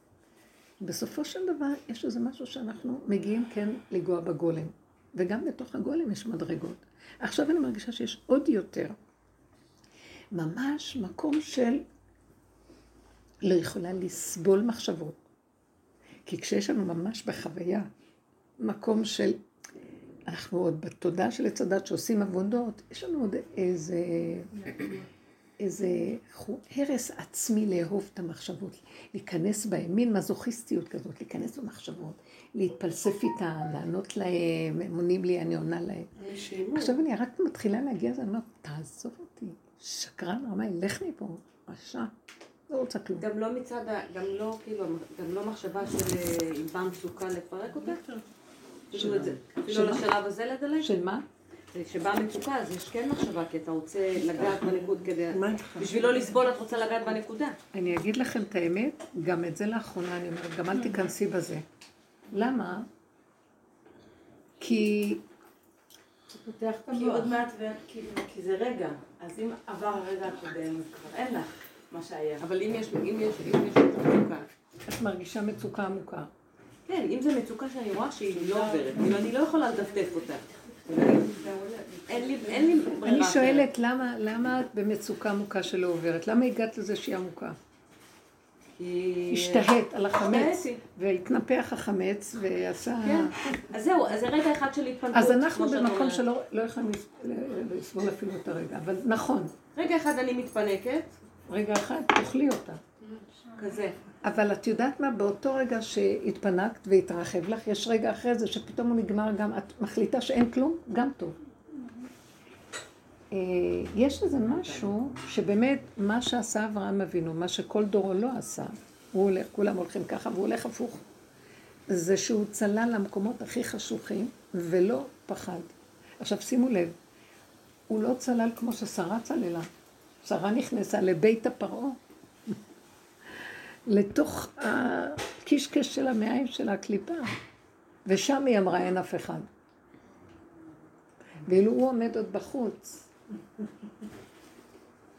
בסופו של דבר יש איזה משהו שאנחנו מגיעים כן לגוע בגולם. וגם בתוך הגולם יש מדרגות. עכשיו אני מרגישה שיש עוד יותר. ממש מקום של לא יכולה לסבול מחשבות. כי כשיש לנו ממש בחוויה מקום של, אנחנו עוד בתודעה של עץ הדת שעושים עבודות, יש לנו עוד איזה... איזה הרס עצמי לאהוב את המחשבות, להיכנס בהן, מין מזוכיסטיות כזאת, להיכנס במחשבות, להתפלסף איתן, לענות להם, הם עונים לי, אני עונה להם. עכשיו אני רק מתחילה להגיע לזה, אני אומרת, תעזוב אותי, שקרן רמאי, לך מפה, רשע, לא רוצה כלום. גם לא מצד, גם לא, כאילו, גם לא מחשבה של אם באה מצוקה לפרק אותה? אפילו לשלב הזה לדלג? של מה? כשבאה מצוקה אז יש כן מחשבה, כי אתה רוצה לגעת בנקוד כדי... בשביל לא לסבול את רוצה לגעת בנקודה. אני אגיד לכם את האמת, גם את זה לאחרונה אני אומרת, גם אל תיכנסי בזה. למה? כי... כי עוד מעט, כי זה רגע, אז אם עבר הרגע הקודם, כבר אין לך. מה שהיה. אבל אם יש, אם יש, אם יש מצוקה, את מרגישה מצוקה עמוקה. כן, אם זו מצוקה שאני רואה שהיא לא עוברת, כאילו אני לא יכולה לדפדף אותה. אין לי, אין לי ברירה אני. שואלת למה, למה את במצוקה עמוקה שלא עוברת? למה הגעת לזה שהיא עמוקה? השתהית על החמץ. והתנפח החמץ ועשה... כן. אז זהו, אז זה רגע אחד של התפנקות. אז אנחנו במקום. שלא לא יכולים לסבול אפילו את הרגע, אבל נכון, רגע אחד אני מתפנקת, רגע אחד תאכלי אותה. כזה. אבל את יודעת מה? באותו רגע שהתפנקת והתרחב לך, יש רגע אחרי זה שפתאום הוא נגמר גם, את מחליטה שאין כלום, גם טוב. אה, יש איזה משהו שבאמת, מה שעשה אברהם אבינו, מה שכל דורו לא עשה, הוא הולך, כולם הולכים ככה, והוא הולך הפוך. זה שהוא צלל למקומות הכי חשוכים, ולא פחד. עכשיו שימו לב, הוא לא צלל כמו ששרה צללה. שרה נכנסה לבית הפרעה. לתוך הקישקש של המעיים של הקליפה. ושם היא אמרה, אין אף אחד. ואילו הוא עומד עוד בחוץ,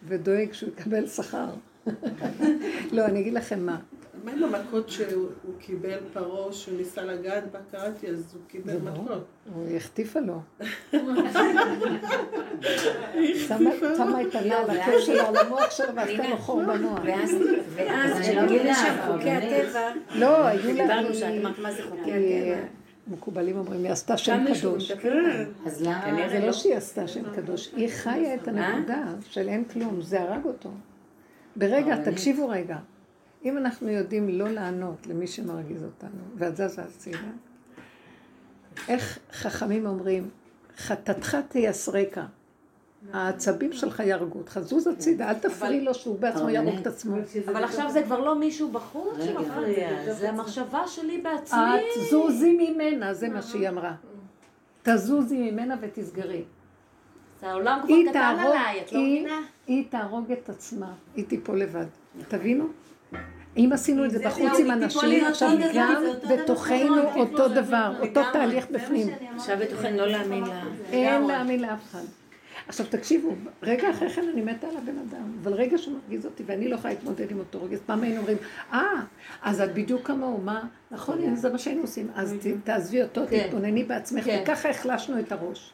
ודואג שהוא יקבל שכר. לא, אני אגיד לכם מה. מה עם המכות שהוא הוא קיבל פרעה, שהוא ניסה לגעת בה, קראתי, אז הוא קיבל לא. מכות. הוא החטיפה לו. שמה את הלה על הקש שלה, על המוח שלו, ועשתה לו חור במוח. ואז, ואז אני כשנגיע לא מבינה, לשם חוקי באמת. הטבע, לא, היו לה... דיברנו שאת אמרת מה זה חוקי הטבע. מקובלים אומרים, היא עשתה שם קדוש. בהם. אז למה? כנראה זה לא. לא שהיא עשתה שם קדוש, היא חיה את הנקודה של אין כלום, זה הרג אותו. ברגע. תקשיבו רגע, אם אנחנו יודעים לא לענות למי שמרגיז אותנו, ואת זזה הצידה, איך חכמים אומרים, חטאתך תייסרקה, העצבים שלך יהרגו אותך, זוז הצידה, אל תפריעי לו שהוא בעצמו יהרוג את עצמו. אבל עכשיו זה כבר לא מישהו בחוץ. שמפריע, זה המחשבה שלי בעצמי. את זוזי ממנה, זה מה שהיא אמרה. תזוזי ממנה ותסגרי. זה העולם כבר היא קטן תהרוג, עליי, את לא מבינה? היא תהרוג את עצמה, היא תיפול לבד. תבינו? אם עשינו את זה בחוץ עם אנשים, עכשיו גם זה אותו דבר. בתוכנו אותו דבר, אותו. תהליך בפנים. עכשיו בתוכן לא להאמין לה. אין להאמין לאף אחד. עכשיו תקשיבו, רגע אחרי כן אני מתה על הבן אדם, אבל רגע שהוא מרגיז אותי ואני לא יכולה להתמודד עם אותו רגע, פעם היינו אומרים, אה, אז את בדיוק כמוהו, מה? נכון, הנה זה מה שהיינו עושים, אז ת- תעזבי אותו, כן. תתבונני בעצמך, כן. וככה החלשנו את הראש.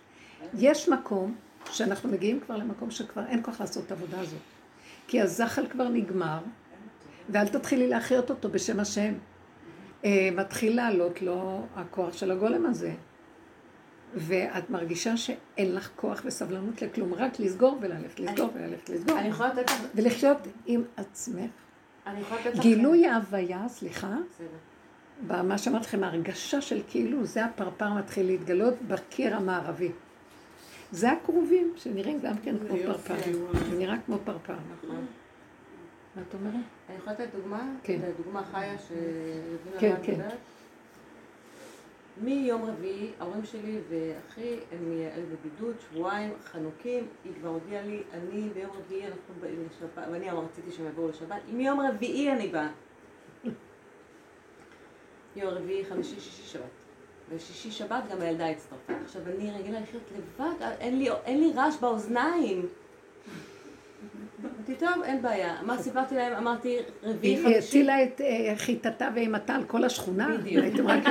יש מקום שאנחנו מגיעים כבר למקום שכבר אין כוח לעשות את העבודה הזאת. כי הזחל כבר נגמר, ואל תתחילי להחיות אותו בשם השם. אה, מתחיל לעלות לו הכוח של הגולם הזה. ואת מרגישה שאין לך כוח וסבלנות לכלום, רק לסגור וללכת, לסגור וללכת, לסגור. אני יכולה לתת לך... ולחיות עם עצמך. אני יכולה לתת לך... גילוי ההוויה, סליחה, בסדר. במה שאמרתי לכם, ההרגשה של כאילו זה הפרפר מתחיל להתגלות בקיר המערבי. זה הכרובים, שנראים גם כן כמו פרפר. זה נראה כמו פרפר, נכון? מה את אומרת? אני יכולה לתת דוגמה? כן. דוגמה חיה שרבינה כן, כן. מיום רביעי, ההורים שלי ואחי הם היו בבידוד, שבועיים, חנוקים, היא כבר הודיעה לי, אני ביום רביעי אנחנו באים לשבת, ואני רציתי שהם יבואו לשבת, מיום רביעי אני באה. יום רביעי, חמישי, שישי, שבת. ושישי שבת גם הילדה הצטרפה. עכשיו אני רגילה לחיות לבד, אין לי, אין לי רעש באוזניים. אמרתי, טוב, אין בעיה. מה סיפרתי להם? אמרתי, רביעי, היא חמישי. הטילה את אה, חיטתה ואימתה על כל השכונה. בדיוק. הייתם רק...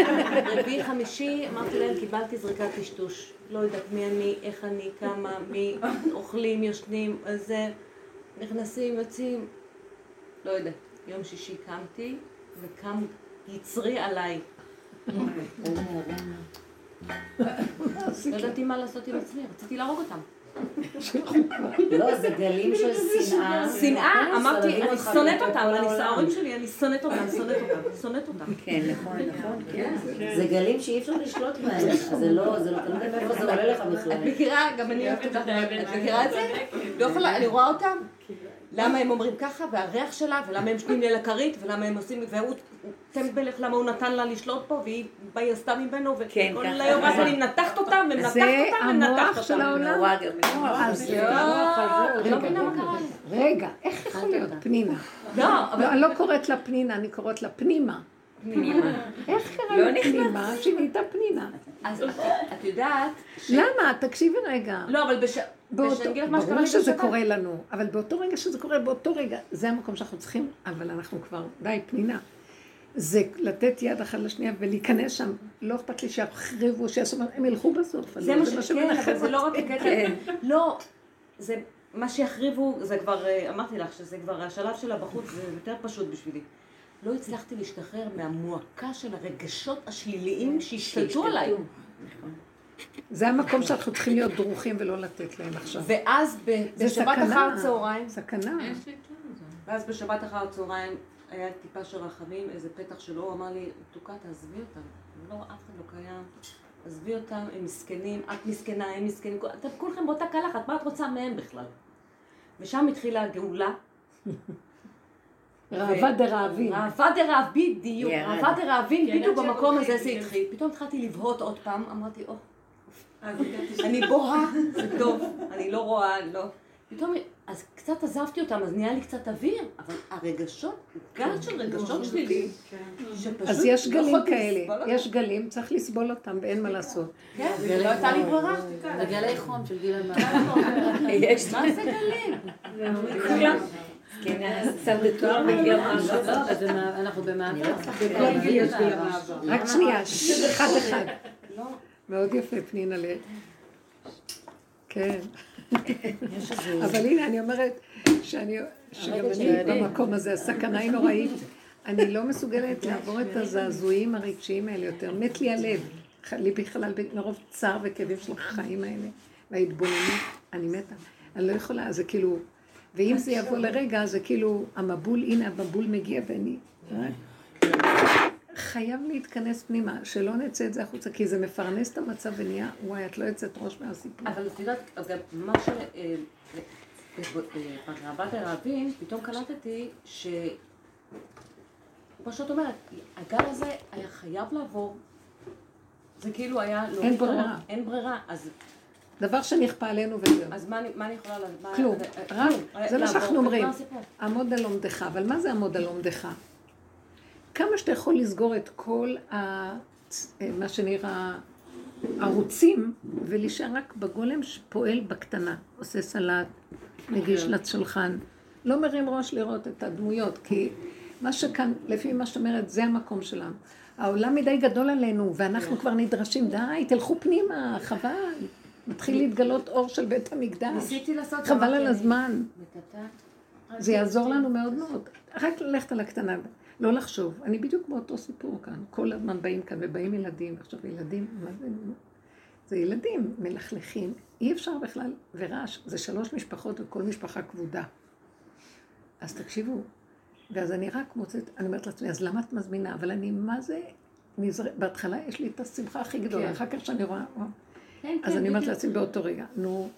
רביעי חמישי, אמרתי להם, קיבלתי זריקת טשטוש. לא יודעת מי אני, איך אני, כמה, מי, אוכלים, ישנים, אז זה, נכנסים, יוצאים, לא יודעת. יום שישי קמתי, וקם יצרי עליי. לא ידעתי מה לעשות עם עצמי, רציתי להרוג אותם. לא, זה גלים של שנאה. שנאה, אמרתי, אני אותך שונאת אותם, אבל אני. ההורים שלי, אני שונאת אותם, שונאת אותם, שונאת אותם. כן, נכון, נכון. כן. זה גלים שאי אפשר לשלוט בהם. זה לא, זה לא, אתה לא יודע מאיפה זה עולה לך את בכלל. מכירה, גם אני אוהבת אותך, את מכירה את זה? לא יכולה, אני רואה אותם. למה הם אומרים ככה, והריח שלה, ולמה הם שנים לי על הכרית, ולמה הם עושים, והוא הוא טמבל, איך למה הוא נתן לה לשלוט פה, והיא עשתה ממנו, כן, וכל. היום אז אני מנתחת אותם, ומנתחת זה אותם, ומנתחת המוח אותם. של העולם. רגע, לא מה רגע, איך יכול להיות פנינה? לא, אבל לא, אני לא קוראת לה פנינה, אני קוראת לה פנימה. פנימה. איך קרה לא לה פנימה שהיא נהייתה פנינה? אז את- את יודעת... ש- למה? תקשיבי רגע. לא, אבל בש... באותו- ברור לי שזה. קורה לנו, אבל באותו רגע שזה קורה, באותו רגע, זה המקום שאנחנו צריכים, אבל אנחנו כבר, די, פנינה. זה לתת יד אחת לשנייה ולהיכנס שם. לא אכפת לי שיחריבו, שיעשו, הם ילכו בסוף. זה מה שכן, אבל זה לא רק. הקטע, לא, זה, מה שיחריבו, זה כבר, אה, אמרתי לך, שזה כבר, השלב שלה בחוץ, זה יותר פשוט בשבילי. לא הצלחתי להשתחרר מהמועקה של הרגשות השליליים שהשתלטו עליי. זה המקום שאנחנו צריכים להיות דרוכים ולא לתת להם עכשיו. ואז בשבת סכנה. אחר צהריים, סכנה. זה. ואז בשבת אחר הצהריים היה טיפה של רחמים, איזה פתח שלו, הוא אמר לי, מתוקה, תעזבי אותם. לא, אף אחד לא קיים. עזבי אותם, הם מסכנים, את מסכנה, הם מסכנים, אתם כולכם באותה קלחת, מה את רוצה מהם בכלל? ושם התחילה הגאולה. ראווה דרעבים. ראווה דרעב, בדיוק. ראווה דרעבים, כן, בדיוק במקום הזה זה כן. התחיל. פתאום התחלתי לבהות עוד פעם, אמרתי, או, אני בוהה, זה טוב, אני לא רואה, לא. פתאום, אז קצת עזבתי אותם, אז נהיה לי קצת אוויר, אבל הרגשות, גל של רגשות שלי, כן. שפשוט אז יש לא גלים כאלה. יש גלים, צריך לסבול אותם ואין מה לעשות. כן, לא הייתה לי ברירה. זה גלי חום של גיל המעבר. יש מה זה גלים? כן. לא, זה אנחנו במעבר. רק שנייה, אחד אחד. מאוד יפה, פנינה ל... כן. אבל הנה, אני אומרת שאני, שגם אני במקום הזה, הסכנה היא נוראית. אני לא מסוגלת לעבור את הזעזועים הרגשיים האלה יותר. מת לי הלב. ח- ליבי חלל ב- מרוב צער וכאבים של החיים האלה, וההתבוננות, אני מתה. אני לא יכולה, זה כאילו... ואם זה יבוא לרגע, זה כאילו, המבול, הנה המבול מגיע ואני... חייב להתכנס פנימה, שלא נצא את זה החוצה, כי זה מפרנס את המצב ונהיה, וואי, את לא יוצאת ראש מהסיפור. אבל את יודעת, גם מה ש... אה, אה, בראבת הרעבים, פתאום קלטתי ש... שאת אומרת, הגל הזה היה חייב לעבור. זה כאילו היה... לא אין ברירה. אין ברירה. אז, דבר שנכפה עלינו וזהו. אז מה, מה אני יכולה... כלום. אה, כלום. זה מה. שאנחנו אומרים. עמוד על לומדך, אבל מה זה עמוד על לומדך? כמה שאתה יכול לסגור את כל ה... מה שנראה ערוצים, ולהישאר רק בגולם שפועל בקטנה, עושה סלט, מגיש לשולחן, לא מרים ראש לראות את הדמויות, כי מה שכאן, לפי מה שאת אומרת, זה המקום שלנו. העולם מדי גדול עלינו, ואנחנו כבר נדרשים, די, תלכו פנימה, חבל. מתחיל להתגלות אור של בית המקדש. ניסיתי לעשות... חבל על הזמן. זה יעזור לנו מאוד מאוד. רק ללכת על הקטנה, לא לחשוב. אני בדיוק באותו סיפור כאן. כל הזמן באים כאן ובאים ילדים. עכשיו ילדים, מה זה? זה ילדים מלכלכים. אי אפשר בכלל, ורעש. זה שלוש משפחות וכל משפחה כבודה. אז תקשיבו. ואז אני רק מוצאת, אני אומרת לעצמי, אז למה את מזמינה? אבל אני, מה זה? נזר... בהתחלה יש לי את השמחה הכי גדולה, אחר כך שאני רואה, וואו. כן, אז כן, אני אומרת. לעצמי באותו רגע, נו,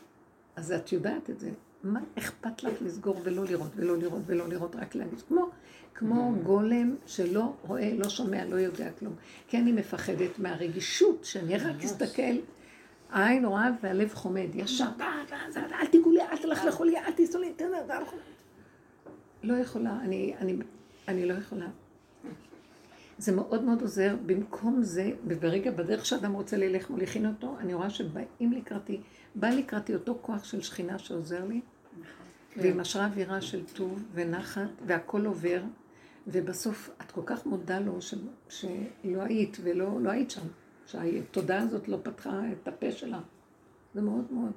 אז את יודעת את זה. מה אכפת לך לסגור ולא לראות, ולא לראות, ולא לראות, רק להגיד? כמו, כמו גולם שלא רואה, לא שומע, לא יודע כלום. כי אני מפחדת מהרגישות, שאני רק אסתכל, העין רואה והלב חומד, ישר, "בא, בא, זה, אל תיגעו לי, אל תלכלכו לי, אל תיסעו לי. לא יכולה, אני, אני, אני לא יכולה. זה מאוד מאוד עוזר. במקום זה, וברגע, בדרך שאדם רוצה ללך מוליכין אותו, אני רואה שבאים לקראתי, בא לקראתי אותו כוח של שכינה שעוזר לי, ועם השראה אווירה של טוב ונחת, והכל עובר, ובסוף את כל כך מודה לו ש, שלא היית, ולא לא היית שם, שהתודעה הזאת לא פתחה את הפה שלה. זה מאוד מאוד.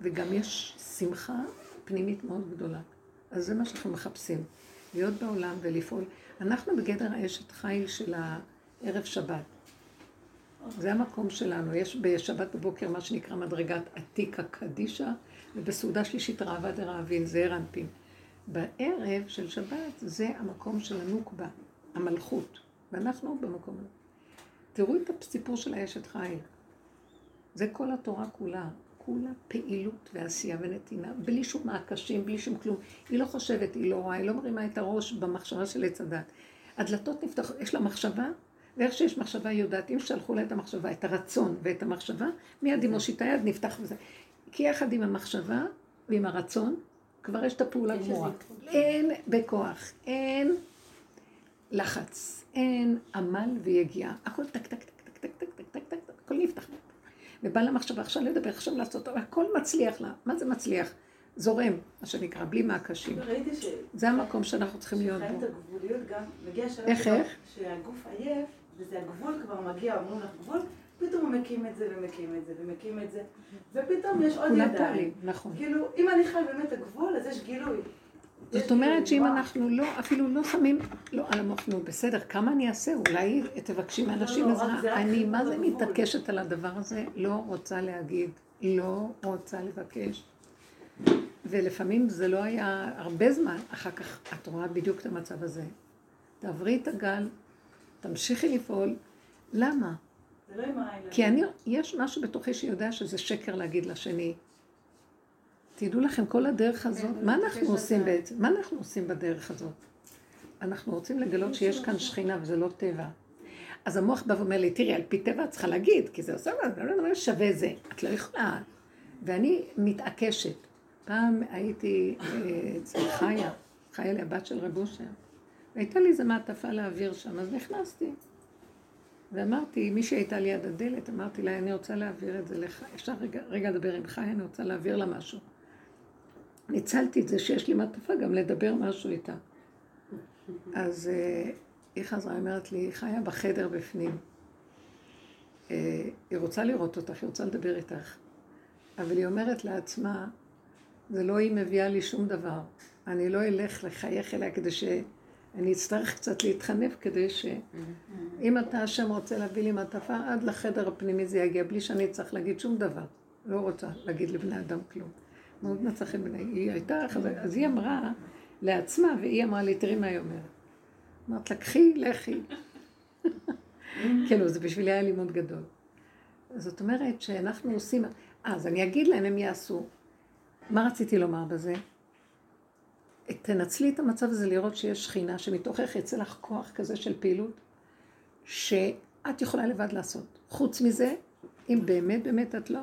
וגם יש שמחה פנימית מאוד גדולה. אז זה מה שאנחנו מחפשים, להיות בעולם ולפעול. אנחנו בגדר האשת חיל של הערב שבת. זה המקום שלנו. יש בשבת בבוקר מה שנקרא מדרגת עתיקה קדישה, ובסעודה שלישית ראווה דרעבין, זעיר אנפין. בערב של שבת זה המקום של הנוקבה, המלכות, ואנחנו במקום הזה. תראו את הסיפור של האשת חיל. זה כל התורה כולה. כולה פעילות ועשייה ונתינה, בלי שום מעקשים, בלי שום כלום. היא לא חושבת, היא לא רואה, היא לא מרימה את הראש במחשבה של עץ הדת. הדלתות נפתחות, יש לה מחשבה, ואיך שיש מחשבה היא יודעת, אם שלחו לה את המחשבה, את הרצון ואת המחשבה, מיד היא מושיטה יד, נפתח וזה. כי יחד עם המחשבה ועם הרצון, כבר יש את הפעולה גמורה. אין בכוח, אין, לחץ, אין עמל ויגיעה, הכל טק טק טק טק טק טק טק טק טק, טק, הכל נפתח. ובא לה מחשבה עכשיו לדבר, עכשיו לעשות, הכל מצליח לה. מה זה מצליח? זורם, מה שנקרא, בלי מעקשים. זה המקום שאנחנו צריכים להיות שחיים בו. את הגבוליות גם, מגיע שלב איך, איך? שהגוף עייף, וזה הגבול כבר מגיע, אומרים לך גבול, פתאום הוא מקים את זה ומקים את זה ומקים את זה, ופתאום יש עוד ידיים. נכון. כאילו, אם אני חי באמת הגבול, אז יש גילוי. זאת אומרת שאם. אנחנו לא, אפילו לא שמים, לא על המוח, נו בסדר, כמה אני אעשה? אולי תבקשי מאנשים לא, עזרה. רק זה רק אני מה זה לגבול. מתעקשת על הדבר הזה? לא רוצה להגיד, לא רוצה לבקש. ולפעמים זה לא היה הרבה זמן, אחר כך את רואה בדיוק את המצב הזה. תעברי את הגל, תמשיכי לפעול. למה? זה לא עם העין. כי אני, יש משהו בתוכי שיודע שזה שקר להגיד לשני. תדעו לכם, כל הדרך הזאת, מה אנחנו עושים בעצם? מה אנחנו עושים בדרך הזאת? אנחנו רוצים לגלות שיש כאן שכינה וזה לא טבע. אז המוח בא ואומר לי, תראי, על פי טבע את צריכה להגיד, כי זה עושה, מה שווה זה. את לא יכולה. ואני מתעקשת. פעם הייתי אה, אצל חיה, חיה לי הבת של רב אושר, והייתה לי איזה מעטפה להעביר שם, אז נכנסתי. ואמרתי, מי שהייתה ליד הדלת, אמרתי לה, אני רוצה להעביר את זה לך, אפשר רגע, רגע לדבר עם חיה, אני רוצה להעביר לה משהו. ניצלתי את זה שיש לי מעטפה גם לדבר משהו איתה. אז uh, היא חזרה, אומרת לי, היא חיה בחדר בפנים. Uh, היא רוצה לראות אותך, היא רוצה לדבר איתך. אבל היא אומרת לעצמה, זה לא היא מביאה לי שום דבר. אני לא אלך לחייך אליה כדי ש... אני אצטרך קצת להתחנף כדי ש... אם אתה השם רוצה להביא לי מעטפה, עד לחדר הפנימי זה יגיע, בלי שאני צריך להגיד שום דבר. לא רוצה להגיד לבני אדם כלום. מאוד מצא חן בעיניי. היא הייתה חזקה, אז היא אמרה לעצמה, והיא אמרה לי, תראי מה היא אומרת. אמרת לה, קחי, לכי. כאילו, זה בשבילי היה לימוד גדול. זאת אומרת שאנחנו עושים... אז אני אגיד להם, הם יעשו. מה רציתי לומר בזה? תנצלי את המצב הזה לראות שיש שכינה שמתוכך יצא לך כוח כזה של פעילות שאת יכולה לבד לעשות. חוץ מזה, אם באמת באמת את לא,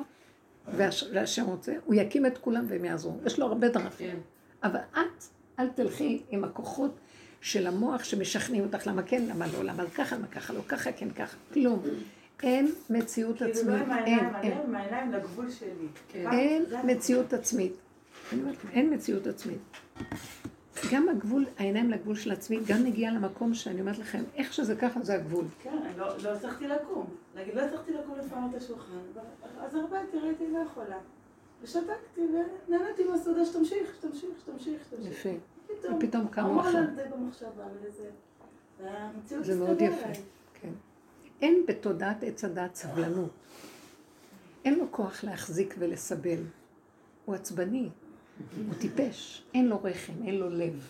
והש- והשם רוצה, הוא יקים את כולם והם יעזרו. יש לו הרבה דרכים. אבל את, אל תלכי עם הכוחות של המוח שמשכנעים אותך למה כן, למה לא, למה ככה, למה ככה, לא ככה, כן ככה, כלום. אין מציאות כאילו, עצמית, לא עם אין, העיניים אין. עם העיניים לגבול שלי. אין זה מציאות עצמית. אין מציאות עצמית. גם הגבול, העיניים לגבול של עצמי, גם מגיע למקום שאני אומרת לכם, איך שזה ככה זה הגבול. כן, אני לא לא הצלחתי לקום. להגיד, לא הצלחתי לקום לפנות את השולחן. אז הרבנתי, ראיתי, לא יכולה. ושתקתי ונהניתי מהסעודה שתמשיך, שתמשיך, שתמשיך, שתמשיך. יפה. פתאום, ופתאום קמו אחר. לה זה במחשבה ולזה. והמציאות זה מאוד יפה. כן. אין בתודעת עץ הדת סבלנות. אין לו כוח להחזיק ולסבל. הוא עצבני, הוא טיפש, אין לו רחם, אין לו לב.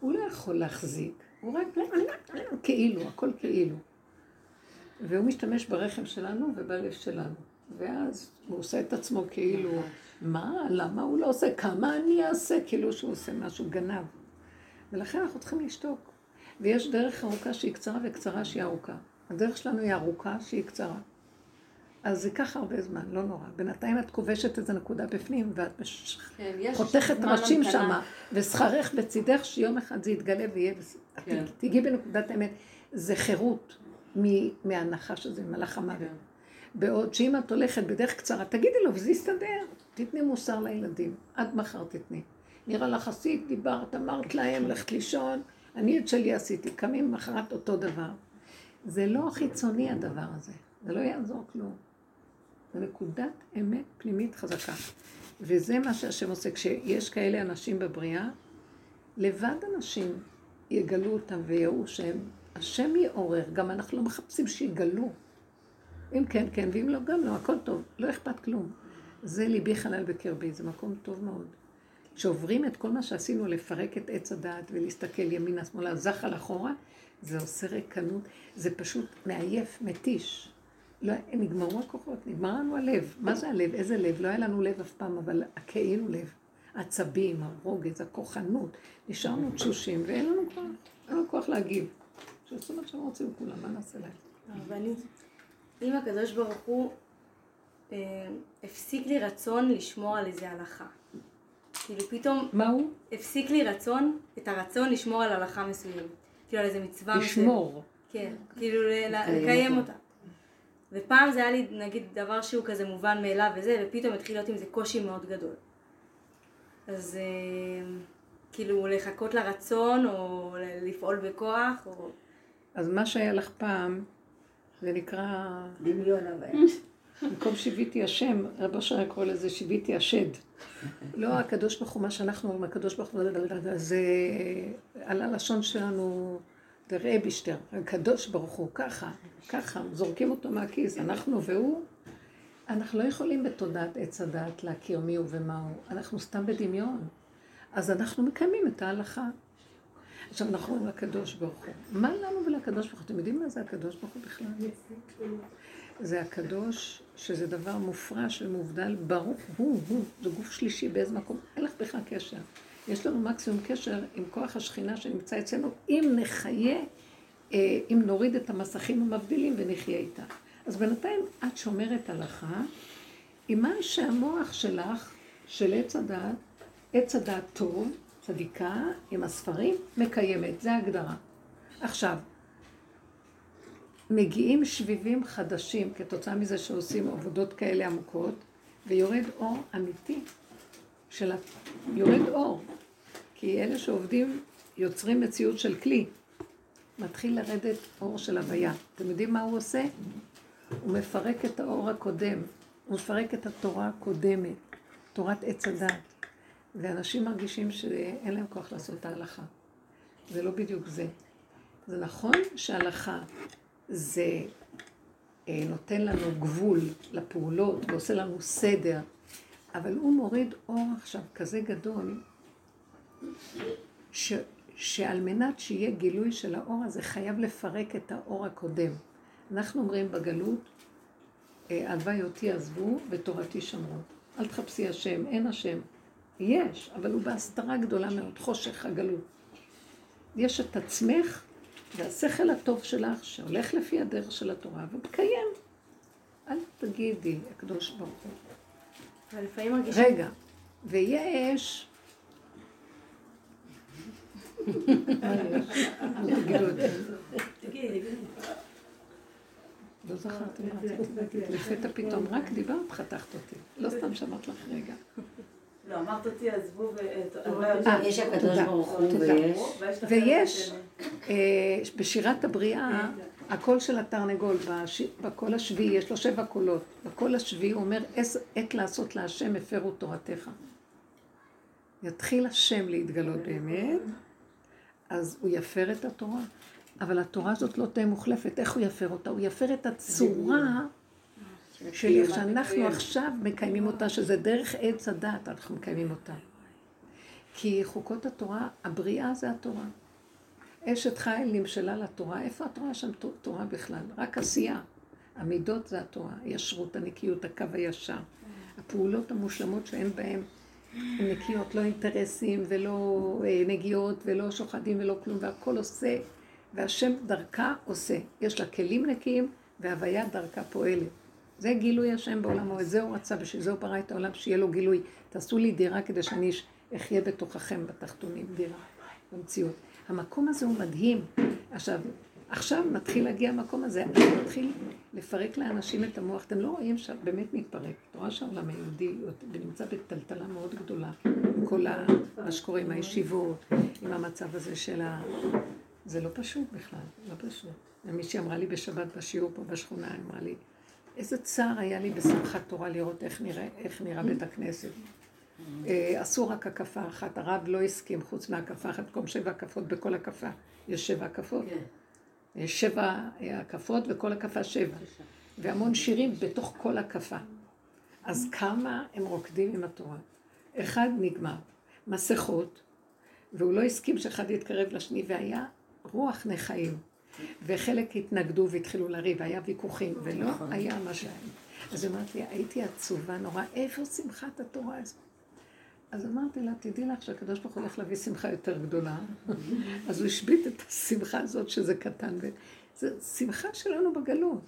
הוא לא יכול להחזיק, הוא רק כאילו, הכל כאילו. והוא משתמש ברחם שלנו ובלב שלנו. ואז הוא עושה את עצמו כאילו, מה, למה הוא לא עושה, כמה אני אעשה, כאילו שהוא עושה משהו גנב. ולכן אנחנו צריכים לשתוק. ויש דרך ארוכה שהיא קצרה וקצרה שהיא ארוכה. הדרך שלנו היא ארוכה שהיא קצרה. אז זה ייקח הרבה זמן, לא נורא. בינתיים את כובשת איזה נקודה בפנים, ואת מש... כן, חותכת ראשים. שמה, ושכרך בצידך שיום אחד זה יתגלה ויהיה, כן. תגיעי בנקודת האמת. זה חירות מ- מהנחש הזה, מלאך המוות. כן. בעוד שאם את הולכת בדרך קצרה, תגידי לו, וזה יסתדר. תתני מוסר לילדים, עד מחר תתני. נראה לך עשית, דיברת, אמרת להם, ללכת לישון, אני את שלי עשיתי, קמים מחרת אותו דבר. זה לא חיצוני הדבר הזה, זה לא יעזור כלום. זה נקודת אמת פנימית חזקה. וזה מה שהשם עושה. כשיש כאלה אנשים בבריאה, לבד אנשים יגלו אותם ויראו שהם, השם יעורר, גם אנחנו לא מחפשים שיגלו. אם כן, כן, ואם לא, גם לא, הכל טוב, לא אכפת כלום. זה ליבי חלל בקרבי, זה מקום טוב מאוד. כשעוברים את כל מה שעשינו, לפרק את עץ הדעת ולהסתכל ימינה, שמאלה, זחל אחורה, זה עושה ריקנות, זה פשוט מעייף, מתיש. לא, נגמרו הכוחות, נגמר לנו הלב. מה זה הלב? איזה לב? לא היה לנו לב אף פעם, אבל הכאילו לב. העצבים, הרוגז, הכוחנות. נשארנו תשושים, ואין לנו כוח, אין לנו כוח להגיב. שעשו מה שהם רוצים כולם, מה נעשה להם? הרבנית, אם הקדוש ברוך הוא אה, הפסיק לי רצון לשמור על איזה הלכה. כאילו פתאום מה הוא? הפסיק לי רצון, את הרצון לשמור על הלכה מסוימת. כאילו על איזה מצווה מסוימת. לשמור. כן, כאילו לקיים אותה. ופעם זה היה לי נגיד דבר שהוא כזה מובן מאליו וזה, ופתאום התחיל להיות עם זה קושי מאוד גדול. אז אה, כאילו לחכות לרצון, או לפעול בכוח, או... אז מה שהיה לך פעם, זה נקרא, דמיון אבל. במקום שיוויתי השם, רבו שהיה קורא לזה שיוויתי השד. לא הקדוש ברוך הוא, מה שאנחנו אומרים, הקדוש ברוך הוא, זה על הלשון שלנו, דראה בישטר, הקדוש ברוך הוא, ככה, ככה, זורקים אותו מהכיס, אנחנו והוא, אנחנו לא יכולים בתודעת עץ הדעת להכיר מי הוא ומה הוא, אנחנו סתם בדמיון. אז אנחנו מקיימים את ההלכה. עכשיו אנחנו אומרים לקדוש ברוך הוא, מה לנו ולקדוש ברוך הוא? אתם יודעים מה זה הקדוש ברוך הוא בכלל? זה הקדוש, שזה דבר מופרש ומובדל, ברוך הוא, הוא, זה גוף שלישי באיזה מקום, אין לך בכלל קשר. יש לנו מקסימום קשר עם כוח השכינה שנמצא אצלנו, אם נחיה, אה, אם נוריד את המסכים המבדילים ונחיה איתה. אז בינתיים את שומרת הלכה, עם מה שהמוח שלך, של עץ הדעת, עץ הדעת טוב, צדיקה, עם הספרים, מקיימת, זה ההגדרה. עכשיו, מגיעים שביבים חדשים כתוצאה מזה שעושים עבודות כאלה עמוקות, ויורד אור אמיתי של ה... יורד אור. כי אלה שעובדים יוצרים מציאות של כלי. מתחיל לרדת אור של הוויה. אתם יודעים מה הוא עושה? הוא מפרק את האור הקודם. הוא מפרק את התורה הקודמת, תורת עץ הדת. ואנשים מרגישים שאין להם כוח לעשות את ההלכה. זה לא בדיוק זה. זה נכון שההלכה זה אה, נותן לנו גבול לפעולות ועושה לנו סדר, אבל הוא מוריד אור עכשיו כזה גדול, ש, שעל מנת שיהיה גילוי של האור הזה, חייב לפרק את האור הקודם. אנחנו אומרים בגלות, אה, הלוואי אותי עזבו ותורתי שמרו. אל תחפשי השם, אין השם. יש, אבל הוא בהסתרה גדולה מאוד, חושך הגלות. יש את עצמך והשכל הטוב שלך, שהולך לפי הדרך של התורה, ומקיים. אל תגידי, הקדוש ברוך הוא. אבל לפעמים מרגישים... רגע, ויש... לא זכרתי מה רציתי להגיד. לפתע פתאום, רק דיברת, חתכת אותי. לא סתם שמעת לך רגע. לא, אמרת אותי עזבו ו... אה, יש הקדוש ברוך הוא. ויש... ויש, אה, בשירת הבריאה, הקול של התרנגול, בש- בקול השביעי, יש לו שבע קולות. בקול השביעי הוא אומר, "עש- עת לעשות להשם הפרו תורתך. יתחיל השם להתגלות באמת, אז הוא יפר את התורה. אבל התורה הזאת לא תהיה מוחלפת. איך הוא יפר אותה? הוא יפר את הצורה של איך שאנחנו עכשיו מקיימים אותה, שזה דרך עץ הדת, אנחנו מקיימים אותה. כי חוקות התורה, הבריאה זה התורה. אשת חיל נמשלה לתורה. איפה התורה שם ת- תורה בכלל? רק עשייה. המידות זה התורה, הישרות, הנקיות, הקו הישר. הפעולות המושלמות שאין בהן הן נקיות, לא אינטרסים ולא אה, נגיעות ולא שוחדים ולא כלום, והכל עושה, והשם דרכה עושה. יש לה כלים נקיים והוויה דרכה פועלת. זה גילוי השם בעולמו, את זה הוא רצה, בשביל זה הוא ברא את העולם, שיהיה לו גילוי. תעשו לי דירה כדי שאני אחיה בתוככם בתחתונים, דירה, במציאות. המקום הזה הוא מדהים. עכשיו, עכשיו מתחיל להגיע המקום הזה, אני מתחיל לפרק לאנשים את המוח. אתם לא רואים שבאמת מתפרק. את רואה שהעולם היהודי נמצא בטלטלה מאוד גדולה, כל מה שקורה עם הישיבות, עם המצב הזה של ה... זה לא פשוט בכלל, לא פשוט. ומישהי אמרה לי בשבת בשיעור פה בשכונה, אמרה לי, איזה צער היה לי בשמחת תורה לראות איך נראה, איך נראה בית הכנסת. אה, עשו רק הקפה אחת, הרב לא הסכים חוץ מהקפה אחת, במקום שבע הקפות בכל הקפה. יש שבע הקפות. יש שבע אה, הקפות וכל הקפה שבע. והמון שירים בתוך כל הקפה. אז כמה הם רוקדים עם התורה. אחד נגמר, מסכות, והוא לא הסכים שאחד יתקרב לשני, והיה רוח נכאים. וחלק התנגדו והתחילו לריב, היה ויכוחים, ולא היה מה שהיה. אז היא אמרת לי, הייתי עצובה נורא, איפה שמחת התורה הזאת? אז אמרתי לה, תדעי לך שהקדוש ברוך הוא הולך להביא שמחה יותר גדולה. אז הוא השבית את השמחה הזאת שזה קטן. ו... זה שמחה שלנו בגלות.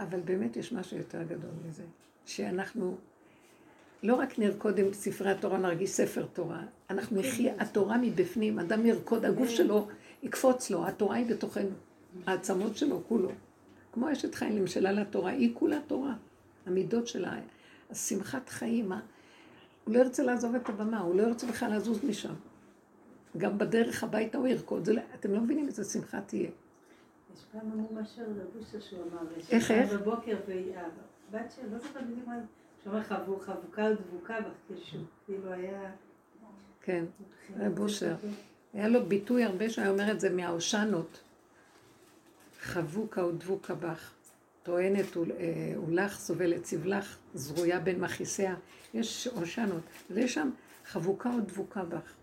אבל באמת יש משהו יותר גדול מזה, שאנחנו לא רק נרקוד עם ספרי התורה, נרגיש ספר תורה, אנחנו נחיה התורה מבפנים, אדם ירקוד, הגוף שלו יקפוץ לו, התורה היא בתוכנו, העצמות שלו כולו. כמו אשת חיים נמשלה לתורה, היא כולה תורה. המידות שלה, השמחת חיים, הוא לא ירצה לעזוב את הבמה, הוא לא ירצה בכלל לזוז משם. גם בדרך הביתה הוא ירקוד, זה לא- אתם לא מבינים איזה שמחה תהיה. יש פעם אמרו משהו על רבושה שהוא אמר, איך, איך? בבוקר, והבת שלו, לא זוכרת בדיוק מה, אמר חבו- חבוקה ודבוקה בך, כאילו כאילו היה... כן, רב אושר. היה לו ביטוי הרבה שהיה אומר את זה מהאושנות. חבוקה ודבוקה בך, טוענת ול- אה, סובלת סבלך, זרויה בין מכיסיה. יש אושנות, ויש שם חבוקה ודבוקה בך.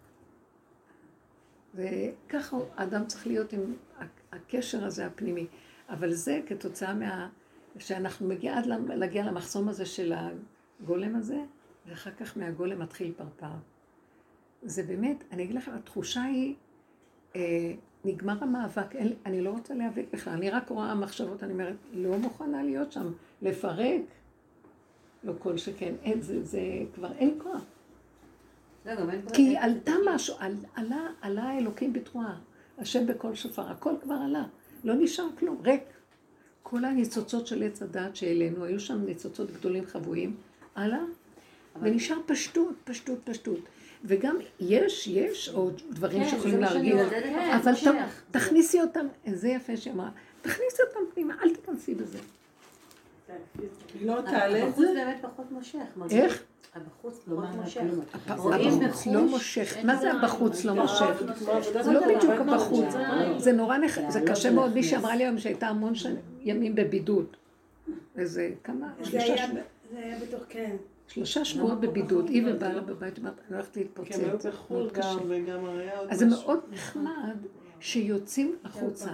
וככה האדם צריך להיות עם הקשר הזה הפנימי. אבל זה כתוצאה מה... שאנחנו מגיעים עד להגיע למחסום הזה של הגולם הזה, ואחר כך מהגולם מתחיל פרפר. זה באמת, אני אגיד לכם, התחושה היא, אה, נגמר המאבק, אין, אני לא רוצה להיאבק בכלל, אני רק רואה מחשבות, אני אומרת, לא מוכנה להיות שם, לפרק, לא כל שכן, אין, זה, זה כבר אין כוח. לא, כי עלתה משהו, על, עלה, עלה האלוקים בתרועה, השם בקול שופר, הכל כבר עלה, לא נשאר כלום, ריק. כל הניצוצות של עץ הדת שהעלינו, היו שם ניצוצות גדולים חבויים, עלה, ונשאר פשטות, פשטות, פשטות. וגם יש, יש עוד דברים כן, שיכולים להרגיע, כן, אבל ת- מושך. תכניסי אותם, זה יפה שהיא אמרה, תכניסי אותם פנימה, אל תיכנסי בזה. לא תעלה את זה? באמת פחות מושך. איך? הבחוץ לא פחות מושך. הבחוץ לא מושך, מה זה. הבחוץ לא מושך? זה לא דבר, בדיוק הבחוץ, זה- נורא נח... זה קשה מאוד, ולהכניס. מישהי אמרה לי היום שהייתה המון ימים בבידוד. איזה, כמה? זה היה בתוך, כן. שלושה שבועות בבידוד, היא ובעלה בבית, אמרת, אני הולכת להתפוצץ. כי הם היו בחו"ל מאוד קשה. גם, וגם היה עוד אז זה. מאוד נחמד שיוצאים החוצה.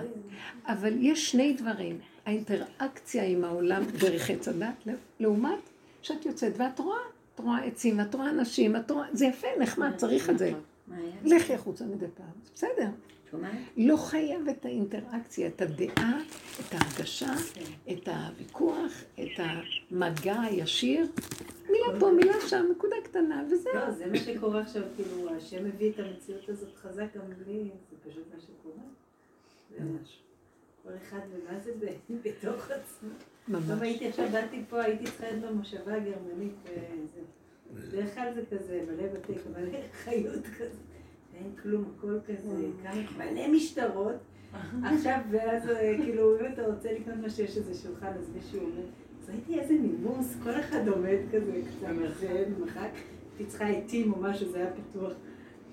אבל יש שני דברים, האינטראקציה עם העולם דרך עץ הדת, לעומת שאת יוצאת ואת רואה, את רואה עצים, את רואה אנשים, את רואה, זה יפה, נחמד, צריך את זה. היה? לכי החוצה מדי פעם, בסדר. שומעת? לא חייב את האינטראקציה, את הדעה, את ההרגשה, את הוויכוח, את המגע הישיר. מילה פה, מילה שם, נקודה קטנה, וזהו. לא, זה מה שקורה עכשיו, כאילו, השם מביא את המציאות הזאת חזק גם בלי, זה פשוט מה שקורה. ממש. כל אחד ומה זה בתוך עצמו. ממש. הייתי עכשיו, באתי פה, הייתי צריכה להיות במושבה הגרמנית, וזה. בדרך כלל זה כזה, מלא בתי, מלא חיות כזה. אין כלום, הכל כזה, כמה, מלא משטרות. עכשיו, ואז אה, כאילו, אם אתה רוצה לקנות מה שיש איזה שולחן, אז מישהו אומר, אז ראיתי איזה נימוס, כל אחד עומד כזה, קצת מרחק, מרחק, הייתי צריכה עטים או משהו, זה היה פתוח.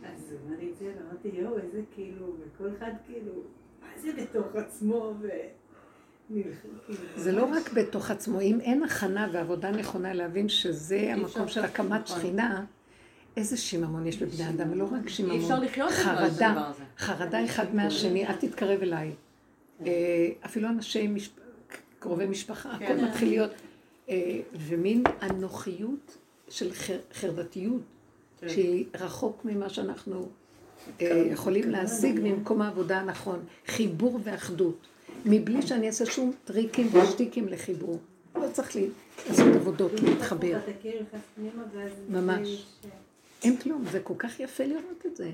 אז הוא אמר לי את זה, ואמרתי, יואו, איזה כאילו, וכל אחד כאילו, מה זה בתוך עצמו, ו... כאילו, זה לא רק בתוך עצמו, אם אין הכנה ועבודה נכונה להבין שזה המקום של הקמת שכינה, איזה שיממון יש בבני אדם, ולא רק אי אפשר שיממון, לחיות עם הדבר חרדה, הזה. חרדה אחד מהשני, אל תתקרב אליי. אה, אפילו אנשי קרובי משפחה, הכל מתחיל להיות, אה, ומין אנוכיות של חר- חרדתיות, שהיא רחוק ממה שאנחנו אה, יכולים להשיג ממקום העבודה הנכון, חיבור ואחדות, מבלי שאני אעשה שום טריקים ושטיקים לחיבור. לא צריך לעשות עבודות, להתחבר. ממש. אין כלום, זה כל כך יפה לראות את זה.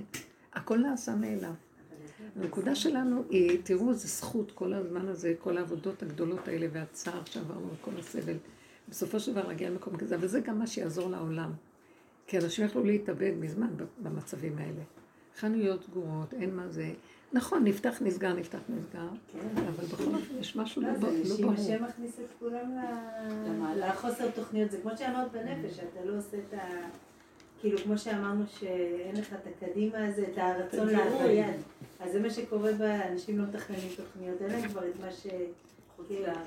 הכל נעשה מאליו. הנקודה שלנו היא, תראו, זה זכות כל הזמן הזה, כל העבודות הגדולות האלה והצער שעברנו וכל הסבל. בסופו של דבר להגיע למקום כזה, אבל זה גם מה שיעזור לעולם. כי אנשים יכלו להתאבד מזמן במצבים האלה. חנויות סגורות, אין מה זה. נכון, נפתח, נסגר, נפתח, נסגר, אבל בכל אופן יש משהו לא לא, ב- זה לא שאם ברור. השם מכניס את כולם לחוסר תוכניות, זה כמו שאמרת בנפש, שאתה לא עושה את ה... כאילו, כמו שאמרנו שאין לך את הקדימה הזה, את הרצון לעבוד. אז זה מה שקורה באנשים לא מתכננים תוכניות, אין להם כבר את מה ש...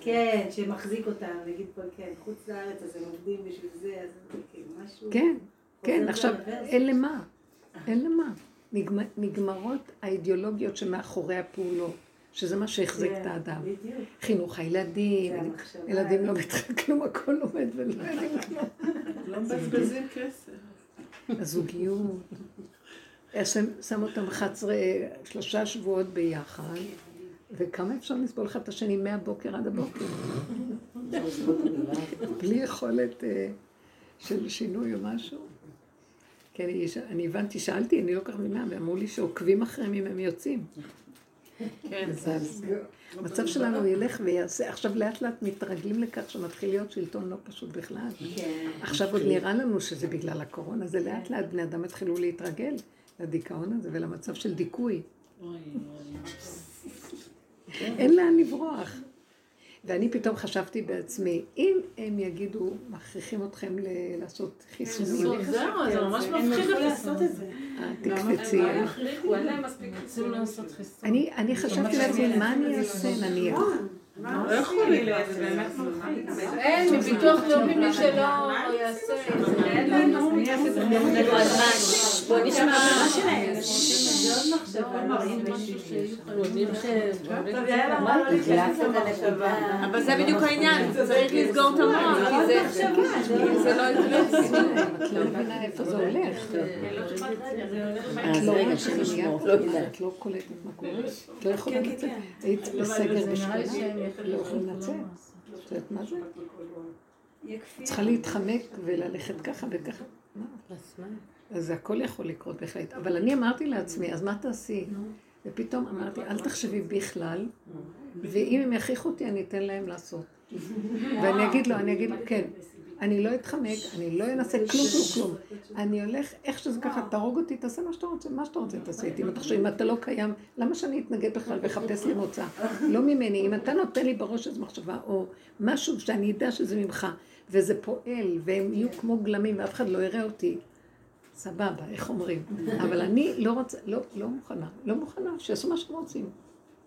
כן, שמחזיק אותם, נגיד פה, כן, חוץ לארץ, אז הם עובדים בשביל זה, אז זה כאילו משהו... כן, כן, עכשיו. אין למה. אין למה. נגמ- נגמרות האידיאולוגיות שמאחורי הפעולות, שזה מה שהחזיק כן, את האדם. בדיוק. חינוך הילדים. ילדים לא מתחילים כלום, הכל לומד ולא יודעים כלום. לא מבזבזים כסף. הזוגיות. שם, שם אותם 11, שלושה שבועות ביחד, וכמה אפשר לסבול אחד את השני מהבוקר עד הבוקר? בלי יכולת אה, של שינוי או משהו. כן, יש- אני הבנתי, שאלתי, אני לא כל כך מבינה, ואמרו לי שעוקבים אחריהם אם הם יוצאים. כן. המצב שלנו ילך ויעשה, עכשיו לאט לאט מתרגלים לכך שמתחיל להיות שלטון לא פשוט בכלל. עכשיו עוד נראה לנו שזה בגלל הקורונה, זה לאט לאט בני אדם התחילו להתרגל לדיכאון הזה ולמצב של דיכוי. אין לאן לברוח. ואני פתאום חשבתי בעצמי, אם הם יגידו, מכריחים אתכם ל- לעשות חיסונים, זהו, זה ממש מפחיד לעשות את זה. אה, תקפצי. אין להם מספיק חיסון לעשות חיסון. אני אני חשבתי לעצמי, מה אני אעשה נניח? לא יכול להיות, זה באמת מפחיד. אין, מביטוח לאומי מי שלא יעשה את זה. אין לנו. בוא נשמע מה שלהם. אבל זה בדיוק העניין, צריך לסגור את המוח, כי זה- לא יקרה. את לא מבינה איפה זה הולך. את אז לא רגע, לא. את לא קולטת מה קורה. את לא יכולה לצאת. היית בסגר בשכונה, לא יכולים לצאת. את יודעת מה זה? צריכה להתחמק וללכת ככה וככה. מה? אז זה הכל יכול לקרות בהחלט. אבל אני אמרתי לעצמי, אז מה תעשי? ופתאום אמרתי, אל תחשבי בכלל, ואם הם יכריחו אותי, אני אתן להם לעשות. ואני אגיד לו, אני אגיד לו, כן, אני לא אתחמק, אני לא אנסה כלום, כלום, כלום. אני הולך, איך שזה ככה, תהרוג אותי, תעשה מה שאתה רוצה, מה שאתה רוצה תעשה איתי. אם אתה חושב, אם אתה לא קיים, למה שאני אתנגד בכלל ואחפש לי מוצא? לא ממני. אם אתה נותן לי בראש איזו מחשבה, או משהו שאני אדע שזה ממך, וזה פועל, והם יהיו כמו גלמים, ואף אחד לא יראה אותי, סבבה, איך אומרים. אבל אני לא רוצה, לא, לא מוכנה, לא מוכנה, שיעשו מה שהם רוצים.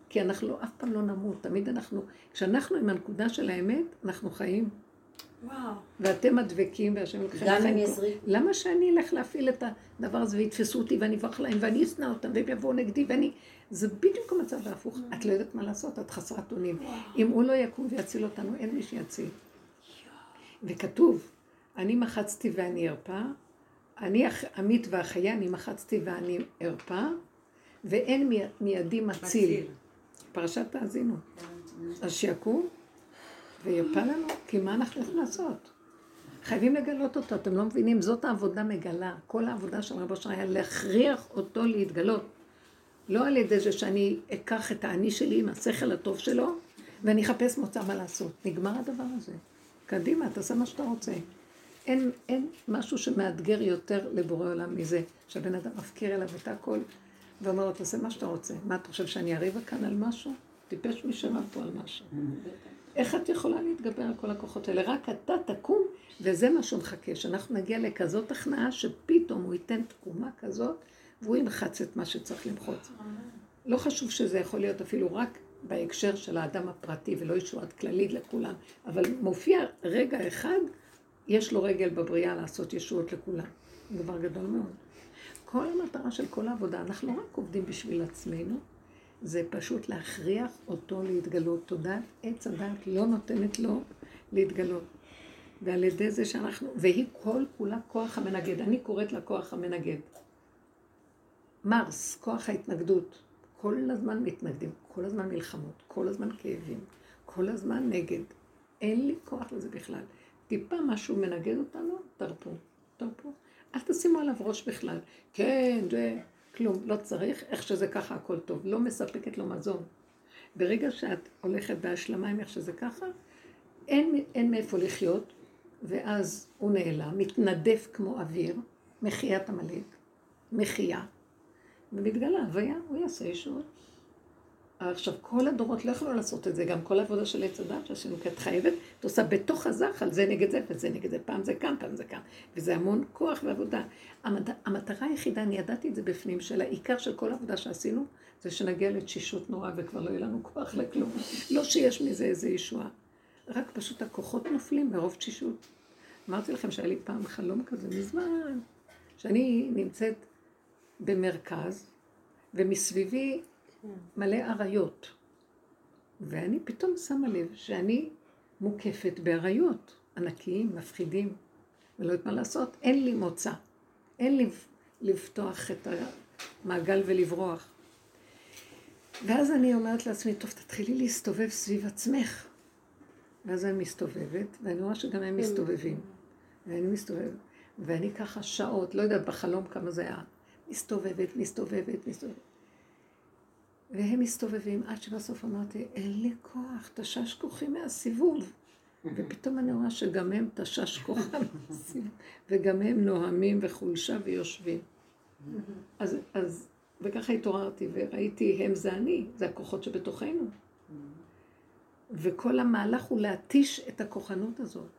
כי אנחנו לא, אף פעם לא נמות, תמיד אנחנו, כשאנחנו עם הנקודה של האמת, אנחנו חיים. וואו. ואתם הדבקים והשם לוקחים גם אם. יזריק. למה שאני אלך להפעיל את הדבר הזה ויתפסו אותי ואני אברח להם ואני אשנא אותם והם יבואו נגדי ואני... זה בדיוק המצב ההפוך. את לא יודעת מה לעשות, את חסרת אונים. אם הוא לא יקום ויציל אותנו, אין מי שיציל. וכתוב, אני מחצתי ואני ארפא, אני עמית ואחיה, אני מחצתי ואני ארפא, ואין מי- מידי מציל. פרשת תאזינו. אז שיקום וירפא לנו, כי מה אנחנו יכולים לעשות? חייבים לגלות אותו, אתם לא מבינים, זאת העבודה מגלה. כל העבודה של רבו אשר היה להכריח אותו להתגלות. לא על ידי זה שאני אקח את האני שלי עם השכל הטוב שלו, ואני אחפש מוצא מה לעשות. נגמר הדבר הזה. קדימה, תעשה מה שאתה רוצה. אין, אין משהו שמאתגר יותר לבורא עולם מזה, שהבן אדם מפקיר אליו את הכל, ואומר לו, תעשה מה שאתה רוצה. מה, אתה חושב שאני אריבה כאן על משהו? טיפש מי שרב פה על משהו. איך את יכולה להתגבר על כל הכוחות האלה? רק אתה תקום, וזה מה שהוא מחכה, שאנחנו נגיע לכזאת הכנעה, שפתאום הוא ייתן תקומה כזאת, והוא ימחץ את מה שצריך למחוץ. לא חשוב שזה יכול להיות אפילו רק בהקשר של האדם הפרטי, ולא ישועת כללית לכולם, אבל מופיע רגע אחד, יש לו רגל בבריאה לעשות ישועות לכולם. דבר גדול מאוד. כל המטרה של כל העבודה, אנחנו לא רק עובדים בשביל עצמנו, זה פשוט להכריח אותו להתגלות. תודעת עץ הדת לא נותנת לו להתגלות. ועל ידי זה שאנחנו, והיא כל כולה כוח המנגד. אני קוראת לה כוח המנגד. מרס, כוח ההתנגדות. כל הזמן מתנגדים, כל הזמן מלחמות, כל הזמן כאבים, כל הזמן נגד. אין לי כוח לזה בכלל. טיפה משהו מנגד אותנו, תרפו, תרפו. אל תשימו עליו ראש בכלל. כן, זה, כלום, לא צריך, איך שזה ככה הכל טוב. לא מספקת לו מזון. ברגע שאת הולכת בהשלמה עם איך שזה ככה, אין, אין מאיפה לחיות, ואז הוא נעלם, מתנדף כמו אוויר, מחיית עמלק, מחייה, ומתגלה הוויה, הוא יעשה ישועות. עכשיו, כל הדורות לא יכלו לעשות את זה, גם כל העבודה של עץ הדת שעשינו, כי את חייבת, את עושה בתוך הזחל, זה נגד זה וזה נגד זה, פעם זה כאן, פעם זה כאן, וזה המון כוח ועבודה. המד... המטרה היחידה, אני ידעתי את זה בפנים, של העיקר של כל העבודה שעשינו, זה שנגיע לתשישות נורא וכבר לא יהיה לנו כוח לכלום. לא שיש מזה איזה ישועה, רק פשוט הכוחות נופלים מרוב תשישות. אמרתי לכם שהיה לי פעם חלום כזה מזמן, שאני נמצאת במרכז, ומסביבי מלא אריות. ואני פתאום שמה לב שאני מוקפת באריות, ענקיים, מפחידים, ולא יודעת מה לעשות. אין לי מוצא. אין לי לפתוח את המעגל ולברוח. ואז אני אומרת לעצמי, טוב, תתחילי להסתובב סביב עצמך. ואז אני מסתובבת, ואני רואה שגם הם מסתובבים. ואני מסתובבת, ואני ככה שעות, לא יודעת בחלום כמה זה היה, מסתובבת, מסתובבת, מסתובבת. והם מסתובבים, עד שבסוף אמרתי, אין לי כוח, תשש כוחי מהסיבוב. ופתאום אני רואה שגם הם תשש כוחם מהסיבוב, וגם הם נוהמים וחולשה ויושבים. אז, אז, וככה התעוררתי וראיתי, הם זה אני, זה הכוחות שבתוכנו. וכל המהלך הוא להתיש את הכוחנות הזאת.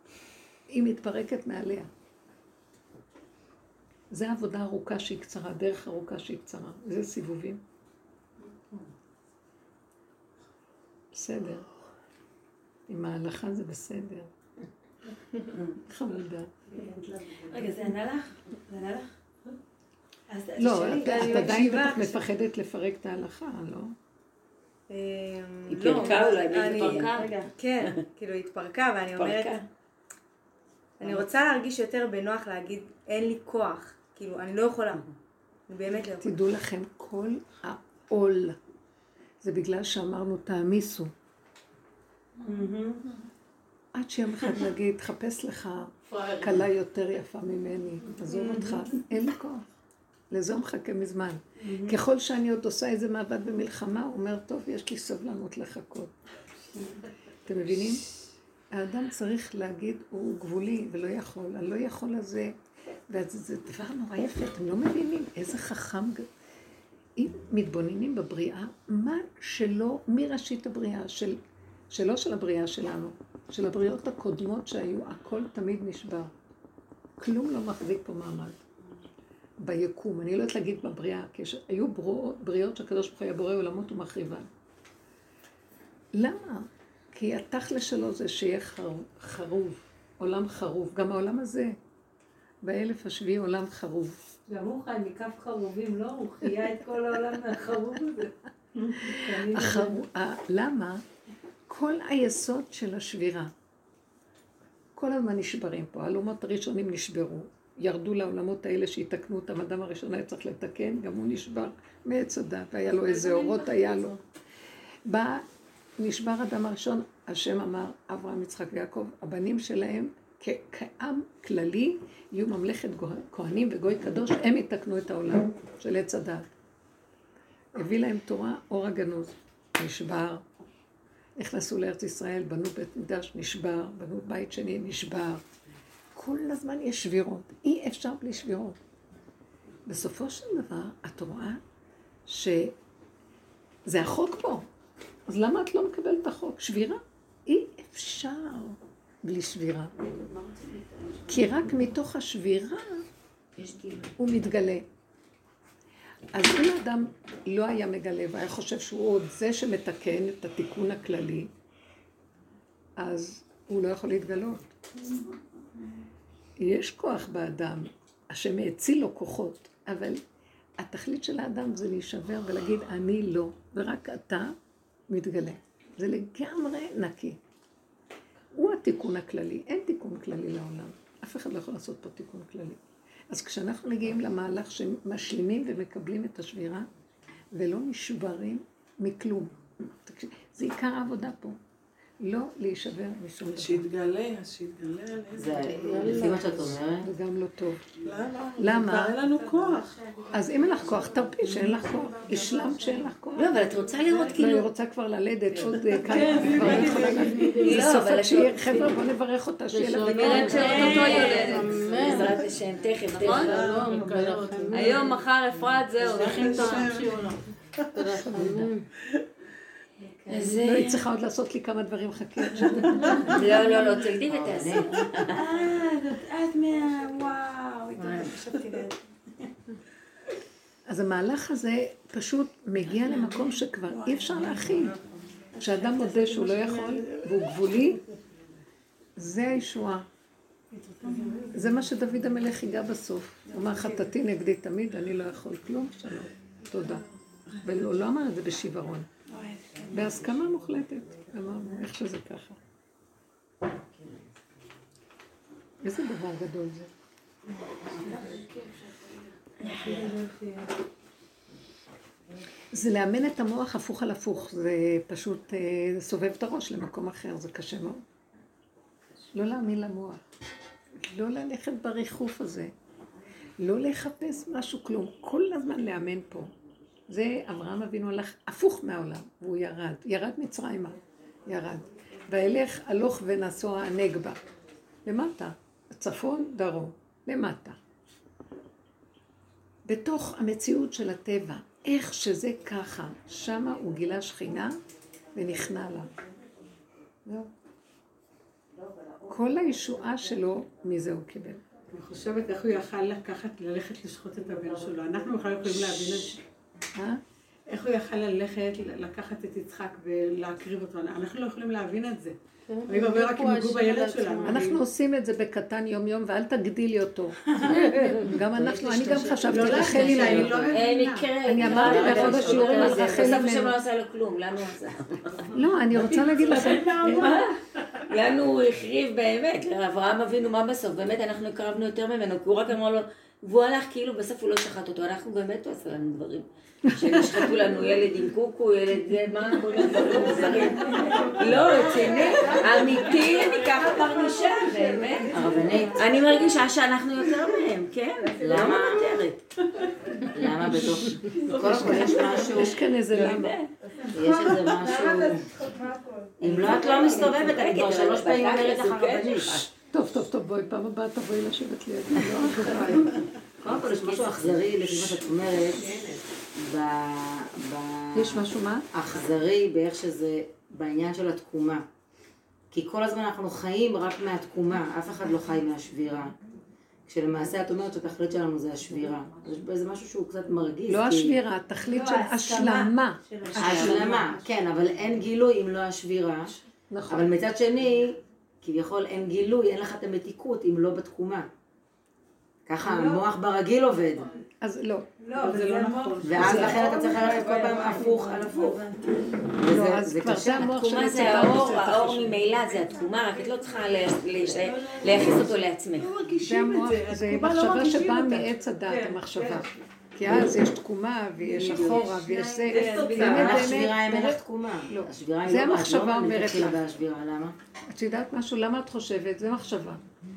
היא מתפרקת מעליה. זה עבודה ארוכה שהיא קצרה, דרך ארוכה שהיא קצרה. זה סיבובים. בסדר. עם ההלכה זה בסדר. חמודה. רגע, זה ענה לך? זה ענה לך? לא, את עדיין בטח. מפחדת לפרק את ההלכה, לא? אמ, היא לא, פירקה אולי, והיא התפרקה. כן, כאילו היא התפרקה ואני אומרת. אני רוצה להרגיש יותר בנוח להגיד אין לי כוח, כאילו אני לא יכולה, אני באמת לא יכולה. תדעו לכם, כל העול זה בגלל שאמרנו תעמיסו. עד שיום אחד נגיד, תחפש לך כלה יותר יפה ממני, עזוב אותך, אין לי כוח. לזה הוא מחכה מזמן. ככל שאני עוד עושה איזה מאבק במלחמה, הוא אומר, טוב, יש לי סבלנות לחכות. אתם מבינים? האדם צריך להגיד, הוא גבולי ולא יכול, הלא יכול הזה, וזה דבר נורא יפה, אתם לא מבינים איזה חכם. אם מתבוננים בבריאה, מה שלא, מראשית הבריאה, של, שלא של הבריאה שלנו, של הבריאות הקודמות שהיו, הכל תמיד נשבר. כלום לא מחזיק פה מעמד. ביקום, אני לא יודעת להגיד בבריאה, כי היו בריאות, בריאות שהקדוש ברוך הוא היה בורא עולמות ומחריבן. למה? כי התכל'ס שלו זה שיהיה חר, חרוב, עולם חרוב. גם העולם הזה, באלף השביעי עולם חרוב. גם הוא חי מכף חרובים, לא? הוא חיה את כל העולם מהחרוב הזה. למה? כל היסוד של השבירה. כל הזמן נשברים פה. העולמות הראשונים נשברו. ירדו לעולמות האלה שיתקנו אותם. אדם הראשון היה צריך לתקן, גם הוא נשבר מעץ הדת, והיה לו איזה אורות היה לו. בא, נשבר אדם הראשון, השם אמר, אברהם, יצחק ויעקב, הבנים שלהם כעם כללי יהיו ממלכת כהנים וגוי קדוש, הם יתקנו את העולם של עץ הדת. הביא להם תורה, אור הגנוז, נשבר. נכנסו לארץ ישראל, בנו בית מקדש, נשבר, בנו בית שני, נשבר. כל הזמן יש שבירות, אי אפשר בלי שבירות. בסופו של דבר, את רואה שזה החוק פה. אז למה את לא מקבלת את החוק? שבירה? אי אפשר בלי שבירה. כי רק מתוך השבירה הוא מתגלה. אז אם האדם לא היה מגלה והיה חושב שהוא עוד זה שמתקן את התיקון הכללי, אז הוא לא יכול להתגלות. יש כוח באדם, השם האציל לו כוחות, אבל התכלית של האדם זה להישבר ולהגיד אני לא, ורק אתה מתגלה. זה לגמרי נקי. הוא התיקון הכללי, אין תיקון כללי לעולם. אף אחד לא יכול לעשות פה תיקון כללי. אז כשאנחנו מגיעים למהלך שמשלימים ומקבלים את השבירה, ולא נשברים מכלום. זה עיקר העבודה פה. לא להישבר משום דבר. שיתגלה, שיתגלה עלינו. זה לפי מה שאת אומרת. זה גם לא טוב. למה? למה? כבר אין לנו כוח. אז אם אין לך כוח, תרפי שאין לך כוח. השלמת שאין לך כוח. לא, אבל את רוצה לראות לא, היא כאילו... רוצה כבר ללדת עוד אה, כמה, היא כבר לא לא, סוף אבל שיהיה, חבר'ה, בואו נברך אותה, שיהיה לה אומרת שאו-טו-טו יולדת. בעזרת השם, תכף, תכף. נכון? שלום, היום, מחר, אפרת, זהו. אז... לא, היא צריכה עוד לעשות לי כמה דברים, חכי. לא, לא, לא, תקדי ותעשי. אה, זאת את מה... וואו, חשבתי. אז המהלך הזה פשוט מגיע למקום שכבר אי אפשר להכיל. כשאדם מודה שהוא לא יכול והוא גבולי, זה הישועה. זה מה שדוד המלך ייגע בסוף. הוא אמר חטאתי נגדי תמיד, אני לא יכול כלום, שלום, תודה. ולא לא אמר את זה בשיוורון. בהסכמה מוחלטת. אמרנו, איך שזה ככה. איזה דבר גדול זה. זה לאמן את המוח הפוך על הפוך, זה פשוט אה, סובב את הראש למקום אחר, זה קשה מאוד. לא להאמין למוח, לא ללכת בריחוף הזה, לא לחפש משהו, כלום, כל הזמן לאמן פה. זה אברהם אבינו הלך הפוך מהעולם, והוא ירד, ירד מצרימה, ירד. וילך הלוך ונסוע הנגבה, למטה, צפון, דרום, למטה. בתוך המציאות של הטבע, איך שזה ככה, שמה הוא גילה שכינה ונכנע לה. כל הישועה שלו, מזה הוא קיבל. אני חושבת איך הוא יכל לקחת, ללכת לשחוט את הבן שלו. אנחנו בכלל יכולים להבין את זה. אה? איך הוא יכל ללכת, לקחת את יצחק ולהקריב אותו? אנחנו לא יכולים להבין את זה. אני אומר רק אם יגעו בילד שלנו. אנחנו עושים את זה בקטן יום יום, ואל תגדילי אותו. גם אנחנו, אני גם חשבתי, לא רחל להגיד, אני. לא. אני אמרתי באחד השיעורים על אה, רחל בסוף. השם לא עשה לו כלום, לנו עשה. לא, אני רוצה להגיד לכם, לנו הוא החריב באמת, לאברהם אבינו מה בסוף, באמת אנחנו הקרבנו יותר ממנו, כי הוא רק אמר לו, והוא הלך כאילו בסוף הוא לא שחט אותו, אנחנו באמת הוא עשה לנו דברים. שנשחטו לנו ילד עם קוקו, ילד זה, מה, כל מיני דברים מוזרים. לא, רציני, אמיתי, אני ככה מרגישה, באמת. הרבנית. אני מרגישה שאנחנו יותר מהם, כן? למה מוותרת? למה בתוך... קודם כל יש משהו... יש כאן איזה למה. יש איזה משהו... אם לא, את לא מסתובבת, אני כבר שלוש פעמים אומרת לך רבנית. טוב, טוב, טוב, בואי, פעם הבאה תבואי לשבת לידי, לא אחריי. קודם כל יש משהו אכזרי, לפי מה שאת אומרת, ב- יש משהו מה? אכזרי באיך שזה, בעניין של התקומה. כי כל הזמן אנחנו חיים רק מהתקומה, אף אחד לא חי מהשבירה. כשלמעשה את אומרת שהתכלית שלנו זה השבירה. אז יש בזה משהו שהוא קצת מרגיז. לא כי- השבירה, התכלית לא, של. השלמה. ההשלמה, כן, אבל אין גילוי אם לא השבירה. נכון. אבל מצד שני, כביכול אין גילוי, אין לך את המתיקות אם לא בתקומה. ככה המוח ברגיל עובד. אז לא. לא, אבל זה לא נכון. ואז לכן אתה צריך ללכת כל פעם הפוך על הפוך. לא, זה כבר קשה. זה המוח התקומה זה האור, האור חשוב. ממילא זה התקומה, רק את לא צריכה לייחס אותו לעצמך. לא זה המוח, זה. לא מחשבה שבאה. מעץ הדעת, כן, המחשבה. כי אז יש תקומה ויש אחורה ויש זה. באמת, אין לך באמת, שבירה אם אין לך באמת. תקומה. לא. השבירה היא זה לא המחשבה לא אומרת לך. למה? את יודעת משהו? למה את חושבת? זה מחשבה.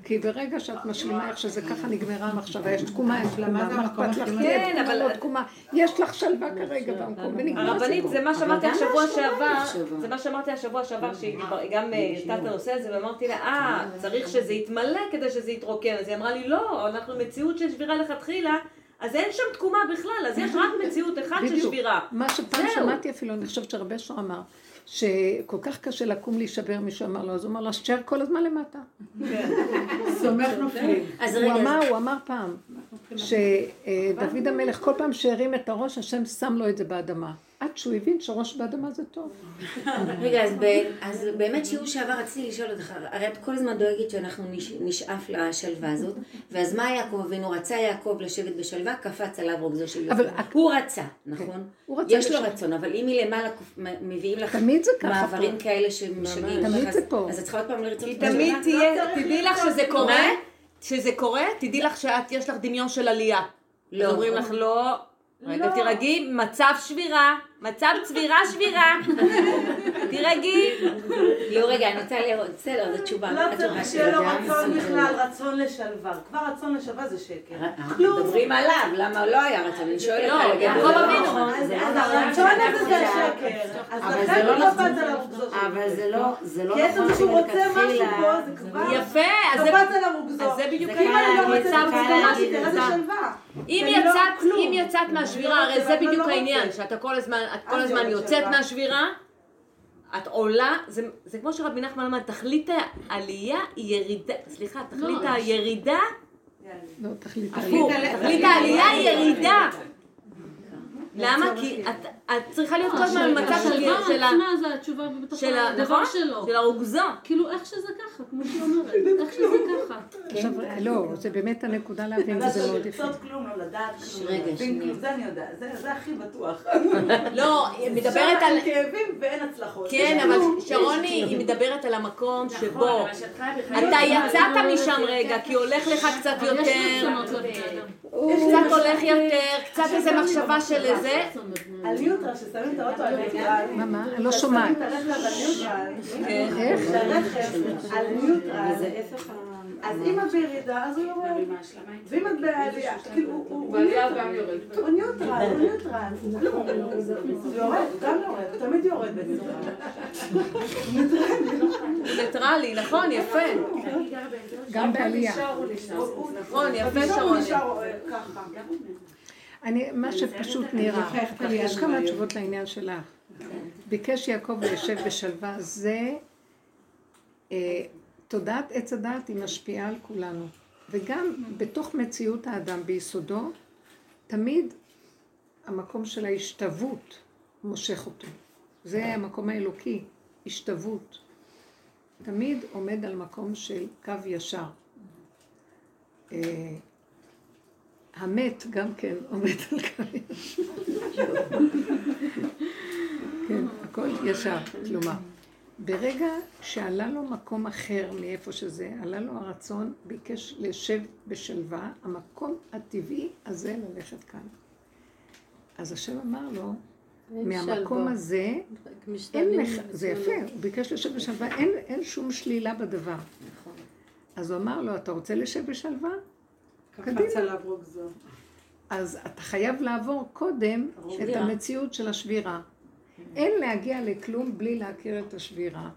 כי ברגע שאת משלימה איך שזה ככה נגמרה המחשבה, יש תקומה, יש תקומה, זה מה אכפת לך? כן, תקומה, אבל- לא תקומה. יש לך שלווה כרגע במקום, ונגמר הרבנית, הסיפור. זה מה שאמרתי השבוע שעבר. זה מה שאמרתי השבוע שעבר, שהיא גם אה, העלתה את הנושא הזה, ואמרתי לה, אה, צריך שזה יתמלא כדי שזה יתרוקן. אז היא אמרה לי, לא, אנחנו מציאות של שבירה לכתחילה, אז אין שם תקומה בכלל, אז יש רק מציאות אחת של. שבירה. מה שפעם זהו. שמעתי אפילו, אני חושבת שהרבה אשר אמר, שכל כך קשה לקום להישבר, מישהו אמר לו, אז הוא אמר לו, אז תשאר כל הזמן למטה. סומך נופלים. אמר, הוא אמר פעם, שדוד המלך, כל פעם שהרים את הראש, השם שם לו את זה באדמה. עד שהוא הבין שראש באדמה זה טוב. רגע, אז, ב, אז באמת שיעור שעבר רציתי לשאול אותך, הרי את כל הזמן דואגת שאנחנו נש, נשאף לשלווה הזאת, ואז מה יעקב אבינו רצה יעקב לשבת בשלווה, קפץ עליו רוגזו של אבל יוסף. הוא רצה, נכון? הוא רצה יש לו. רצון, אבל אם מלמעלה מביאים לך תמיד זה ככה מעברים פה. כאלה שמשגעים תמיד אותך, זה אז- פה. אז את צריכה עוד פעם לרצות כי? תמיד לא תהיה, צריך תדעי לך שזה קורה? שזה קורה, תדעי לך שאת, יש לך דמיון של עלייה. לא. אומרים לך לא, רגע תירגעי, מצב שבירה, מצב צבירה שבירה, תירגעי. לא, רגע, אני רוצה לראות, בסדר, זו תשובה. לא צריך שיהיה לו רצון. בכלל, רצון לשלווה. כבר רצון לשלווה זה שקר. אנחנו מדברים עליו, למה לא היה רצון? אני שואלת לא, על זה לא אבינו. נכון, אז לא נכון הרצון הזה זה השקר. אז אבל לכן זה לא הוא נכון. קפץ עליו אבל זה לא, זה לא כי עצם נכון שהוא רוצה משהו. פה, זה כבר... יפה, אז זה- קפץ עליו רוגזו. אז זה בדיוק לא מצב צבירה. שלווה. אם לא יצאת, מהשבירה, הרי לא זה בדיוק לא העניין. שאתה כל הזמן, את כל הזמן יוצאת. מהשבירה, את עולה, זה, זה כמו שרבי נחמן אמר, תכלית העלייה היא ירידה, סליחה, תכלית הירידה, לא, תחליט. הפוך, תכלית העלייה היא ירידה. למה? כי את, צריכה להיות כל הזמן במצב של ה- זה נכון? שלו. של הרוגזו. כאילו איך שזה ככה, כמו שהיא אומרת, איך שזה ככה. עכשיו, לא, זה באמת הנקודה להבין, וזה מאוד יפה. לרצות כלום, לא לדעת כלום, להבין זה אני יודעת, זה זה הכי בטוח. לא, היא מדברת שם על... אין כאבים ואין הצלחות. כן, אבל. שרוני, היא מדברת על המקום שבו נכון, אתה יצאת משם רגע, כי הולך לך קצת אבל יש קצת הולך יותר, קצת איזה מחשבה של איזה... על ניוטרל, ששמים את האוטו על ניוטרל. מה, מה? אני לא שומעת. שמים את הרכב על ניוטרל. כן. איך? שהרכב על ניוטרל. וזה הפך ה... אז אם את בירידה, אז הוא יורד. ואם את בעלייה, כאילו, הוא- הוא בעלייה ניוטרל. יורד. הוא ניוטרל, הוא ניוטרל. הוא יורד, גם יורד, הוא תמיד יורד בניוטרל. ניטרלי, נכון, יפה. גם בעלייה. נכון, יפה שרון. נשאר אה, ככה. אני, מה שפשוט נראה, יש כמה תשובות לעניין שלך. ביקש יעקב ליישב בשלווה, זה אה, תודעת עץ הדעת היא משפיעה על כולנו. וגם בתוך מציאות האדם ביסודו, תמיד המקום של ההשתוות מושך אותו. זה המקום האלוקי, השתוות. תמיד עומד על מקום של קו ישר. אה, המת גם כן עומד על קו ישר. כן, הכל ישר, כלומר. ברגע שעלה לו מקום אחר מאיפה שזה, עלה לו הרצון, ביקש לשב בשלווה, המקום הטבעי הזה ללכת כאן. אז השם אמר לו, מהמקום הזה, אין לך, זה יפה, הוא ביקש לשב בשלווה, אין, אין שום שלילה בדבר. אז הוא אמר לו, אתה רוצה לשב בשלווה? קפץ עליו רוגזו. אז אתה חייב לעבור קודם את המציאות של השבירה. אין להגיע לכלום בלי להכיר את השבירה.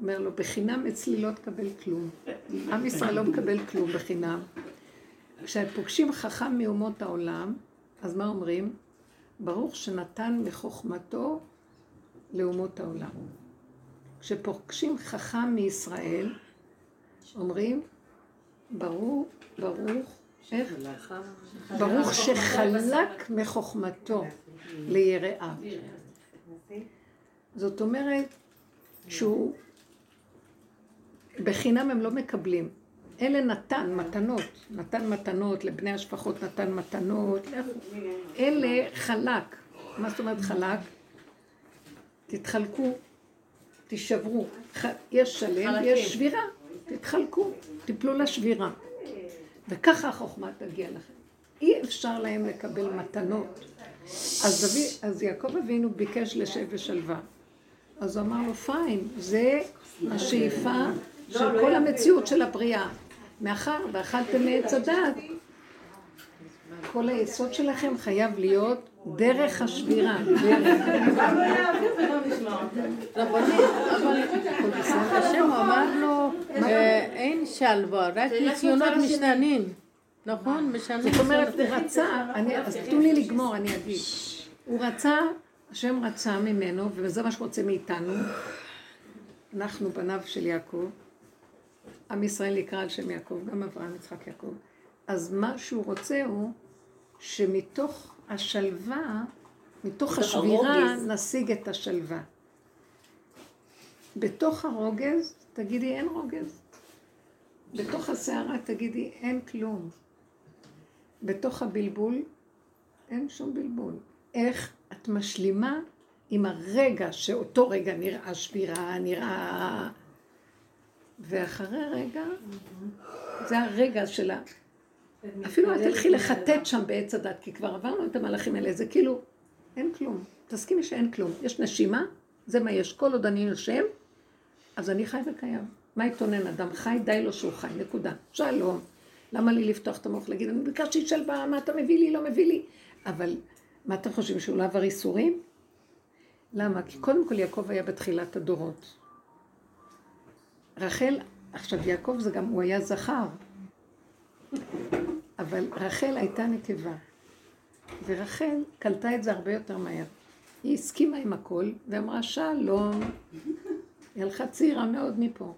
אומר לו, בחינם אצלי לא תקבל כלום. עם ישראל לא מקבל כלום בחינם. כשפוגשים חכם מאומות העולם, אז מה אומרים? ברוך שנתן מחוכמתו לאומות העולם. כשפוגשים חכם מישראל, אומרים, ברוך, ברוך, איך? ברוך שחלק מחוכמתו ליראיו. זאת אומרת שהוא, בחינם הם לא מקבלים. אלה נתן מתנות, נתן מתנות לבני השפחות, נתן מתנות, אלה חלק. מה זאת אומרת חלק? תתחלקו, תישברו. יש שלם. יש שבירה, תתחלקו, תיפלו לשבירה. וככה החוכמה תגיע לכם. אי אפשר להם לקבל מתנות. אז, דוד, אז יעקב אבינו ביקש לשב בשלווה. אז הוא אמר לו, פיין, זה השאיפה של כל המציאות של הבריאה. מאחר ואכלתם מעץ הדעת, כל היסוד שלכם חייב להיות דרך השבירה. השם הוא אמר לו, אין שלווה, רק ניסיונות משתנים. נכון? משנים. זאת אומרת, הוא רצה, אז תנו לי לגמור, אני אגיד. הוא רצה, השם רצה ממנו, וזה מה שרוצה מאיתנו. אנחנו בניו של יעקב. עם ישראל נקרא על שם יעקב, גם אברהם, יצחק, יעקב. אז מה שהוא רוצה הוא שמתוך השלווה, מתוך השבירה. נשיג את השלווה. בתוך הרוגז, תגידי אין רוגז. בתוך הסערה תגידי אין כלום. בתוך הבלבול אין שום בלבול. איך את משלימה עם הרגע שאותו רגע נראה שבירה, נראה... ואחרי רגע, זה הרגע שלה. אפילו אל תלכי לחטט שם בעץ הדת, כי כבר עברנו את המהלכים האלה, זה כאילו, אין כלום. תסכימי שאין כלום. יש נשימה, זה מה יש. כל עוד אני נושם, אז אני חי וקיים. מה יתונן אדם חי? די לו שהוא חי, נקודה. שלום. למה לי לפתוח את המוח להגיד, אני ביקשתי שלווה, מה אתה מביא לי, לא מביא לי? אבל מה אתם חושבים, שהוא לא עבר ייסורים? למה? כי קודם כל יעקב היה בתחילת הדורות. רחל, עכשיו יעקב זה גם, הוא היה זכר, אבל רחל הייתה נקבה. ורחל קלטה את זה הרבה יותר מהר. היא הסכימה עם הכל, ואמרה שלום. היא הלכה צעירה מאוד מפה.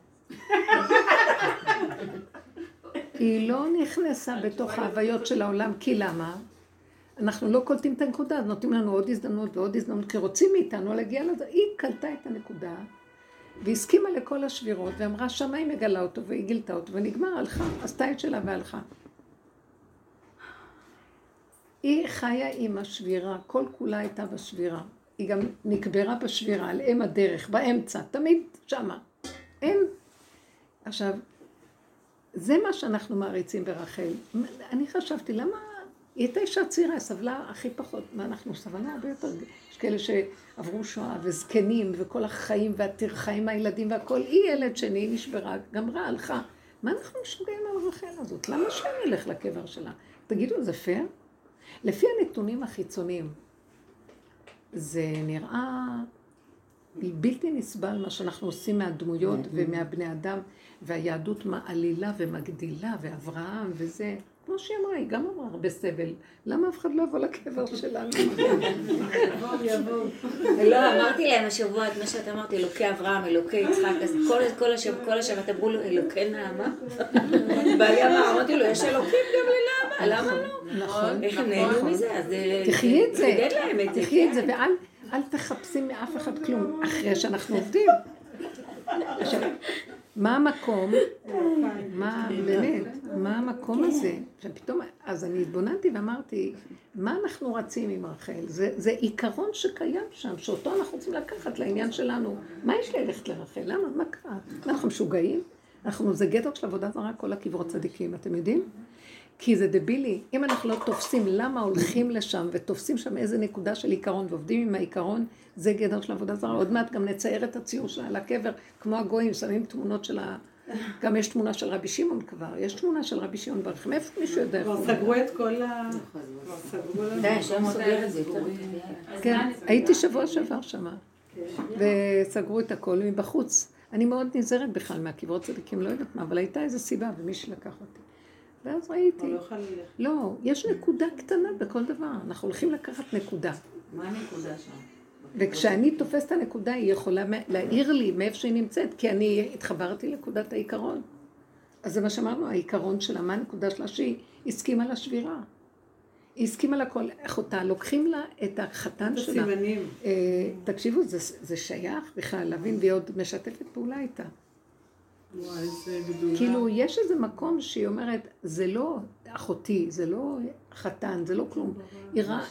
היא לא נכנסה בתוך ההוויות של העולם, כי למה? אנחנו לא קולטים את הנקודה, אז נותנים לנו עוד הזדמנות ועוד הזדמנות, כי רוצים מאיתנו להגיע לזה. היא קלטה את הנקודה, והסכימה לכל השבירות, ואמרה, שמה היא מגלה אותו, והיא גילתה אותו, ונגמר, הלכה, עשתה את שלה והלכה. היא חיה עם השבירה, כל כולה הייתה בשבירה. היא גם נקברה בשבירה, על אם הדרך, באמצע, תמיד שמה. אין. עכשיו, זה מה שאנחנו מעריצים ברחל. אני חשבתי, למה... היא הייתה אישה צעירה, סבלה הכי פחות. מה אנחנו סבלנו הרבה יותר. יש כאלה שעברו שואה וזקנים וכל החיים והטרחה עם הילדים והכל. היא ילד שני, נשברה, גמרה, הלכה. מה אנחנו משוגעים על רחל הזאת? למה שאני אלך לקבר שלה? תגידו, זה פייר? לפי הנתונים החיצוניים, זה נראה בלתי נסבל מה שאנחנו עושים מהדמויות ומהבני אדם, והיהדות מעלילה ומגדילה, ואברהם וזה. כמו שהיא אמרה, היא גם אמרה הרבה סבל. למה אף אחד לא יבוא לקבר שלנו? יבואו, יבואו. לא, אמרתי להם השבוע את מה שאת אמרת, אלוקי אברהם, אלוקי יצחק, אז כל- כל השבוע, כל השבת אמרו לו, אלוקי נעמה? בעלי אמר, אמרתי לו, יש אלוקים גם לנעמה, למה לא? נכון, איך הם נהנו מזה? אז אה, תחי את זה, חידד להם את זה. תחי את זה, ואל אל תחפשי מאף אחד כלום, אחרי שאנחנו עובדים. מה המקום, מה באמת, מה המקום הזה? ופתאום, אז אני התבוננתי ואמרתי, מה אנחנו רצים עם רחל? זה, זה עיקרון שקיים שם, שאותו אנחנו רוצים לקחת לעניין שלנו. מה יש לי ללכת לרחל? למה? מה קרה? אנחנו משוגעים? אנחנו, זה גדר של עבודה זרה, כל הקברות צדיקים, אתם יודעים? כי זה דבילי. אם אנחנו לא תופסים למה הולכים לשם ותופסים שם איזה נקודה של עיקרון ועובדים עם העיקרון, זה גדר של עבודה זרה. עוד מעט גם נצייר את הציור שלה על הקבר, כמו הגויים, שמים תמונות של ה... גם יש תמונה של רבי שמעון כבר, יש תמונה של רבי שמעון ברוך. מאיפה מישהו יודע איך כבר הוא סגרו את כל ה... כבר סגרו לנו. כן, הייתי שבוע שעבר שמה, וסגרו את הכל מבחוץ. אני מאוד נזהרת בכלל מהקברות צדיקים, לא יודעת מה, אבל הייתה איזו סיבה, ומישהו לקח אותי. ואז ראיתי, לא ללכת. לא, יש נקודה קטנה בכל דבר, אנחנו הולכים לקחת נקודה. מה הנקודה שם? וכשאני תופסת את הנקודה, היא יכולה להעיר לי מאיפה שהיא נמצאת, כי אני התחברתי לנקודת העיקרון. אז זה מה שאמרנו, העיקרון שלה, מה הנקודה שלה? שהיא הסכימה לשבירה. היא הסכימה לכל, אחותה, לוקחים לה את החתן את שלה. הסימנים. אה, תקשיבו, זה, זה שייך בכלל להבין, והיא עוד משתפת פעולה איתה. וואי, איזה גדולה. כאילו, יש איזה מקום שהיא אומרת, זה לא אחותי, זה לא חתן, זה לא כלום.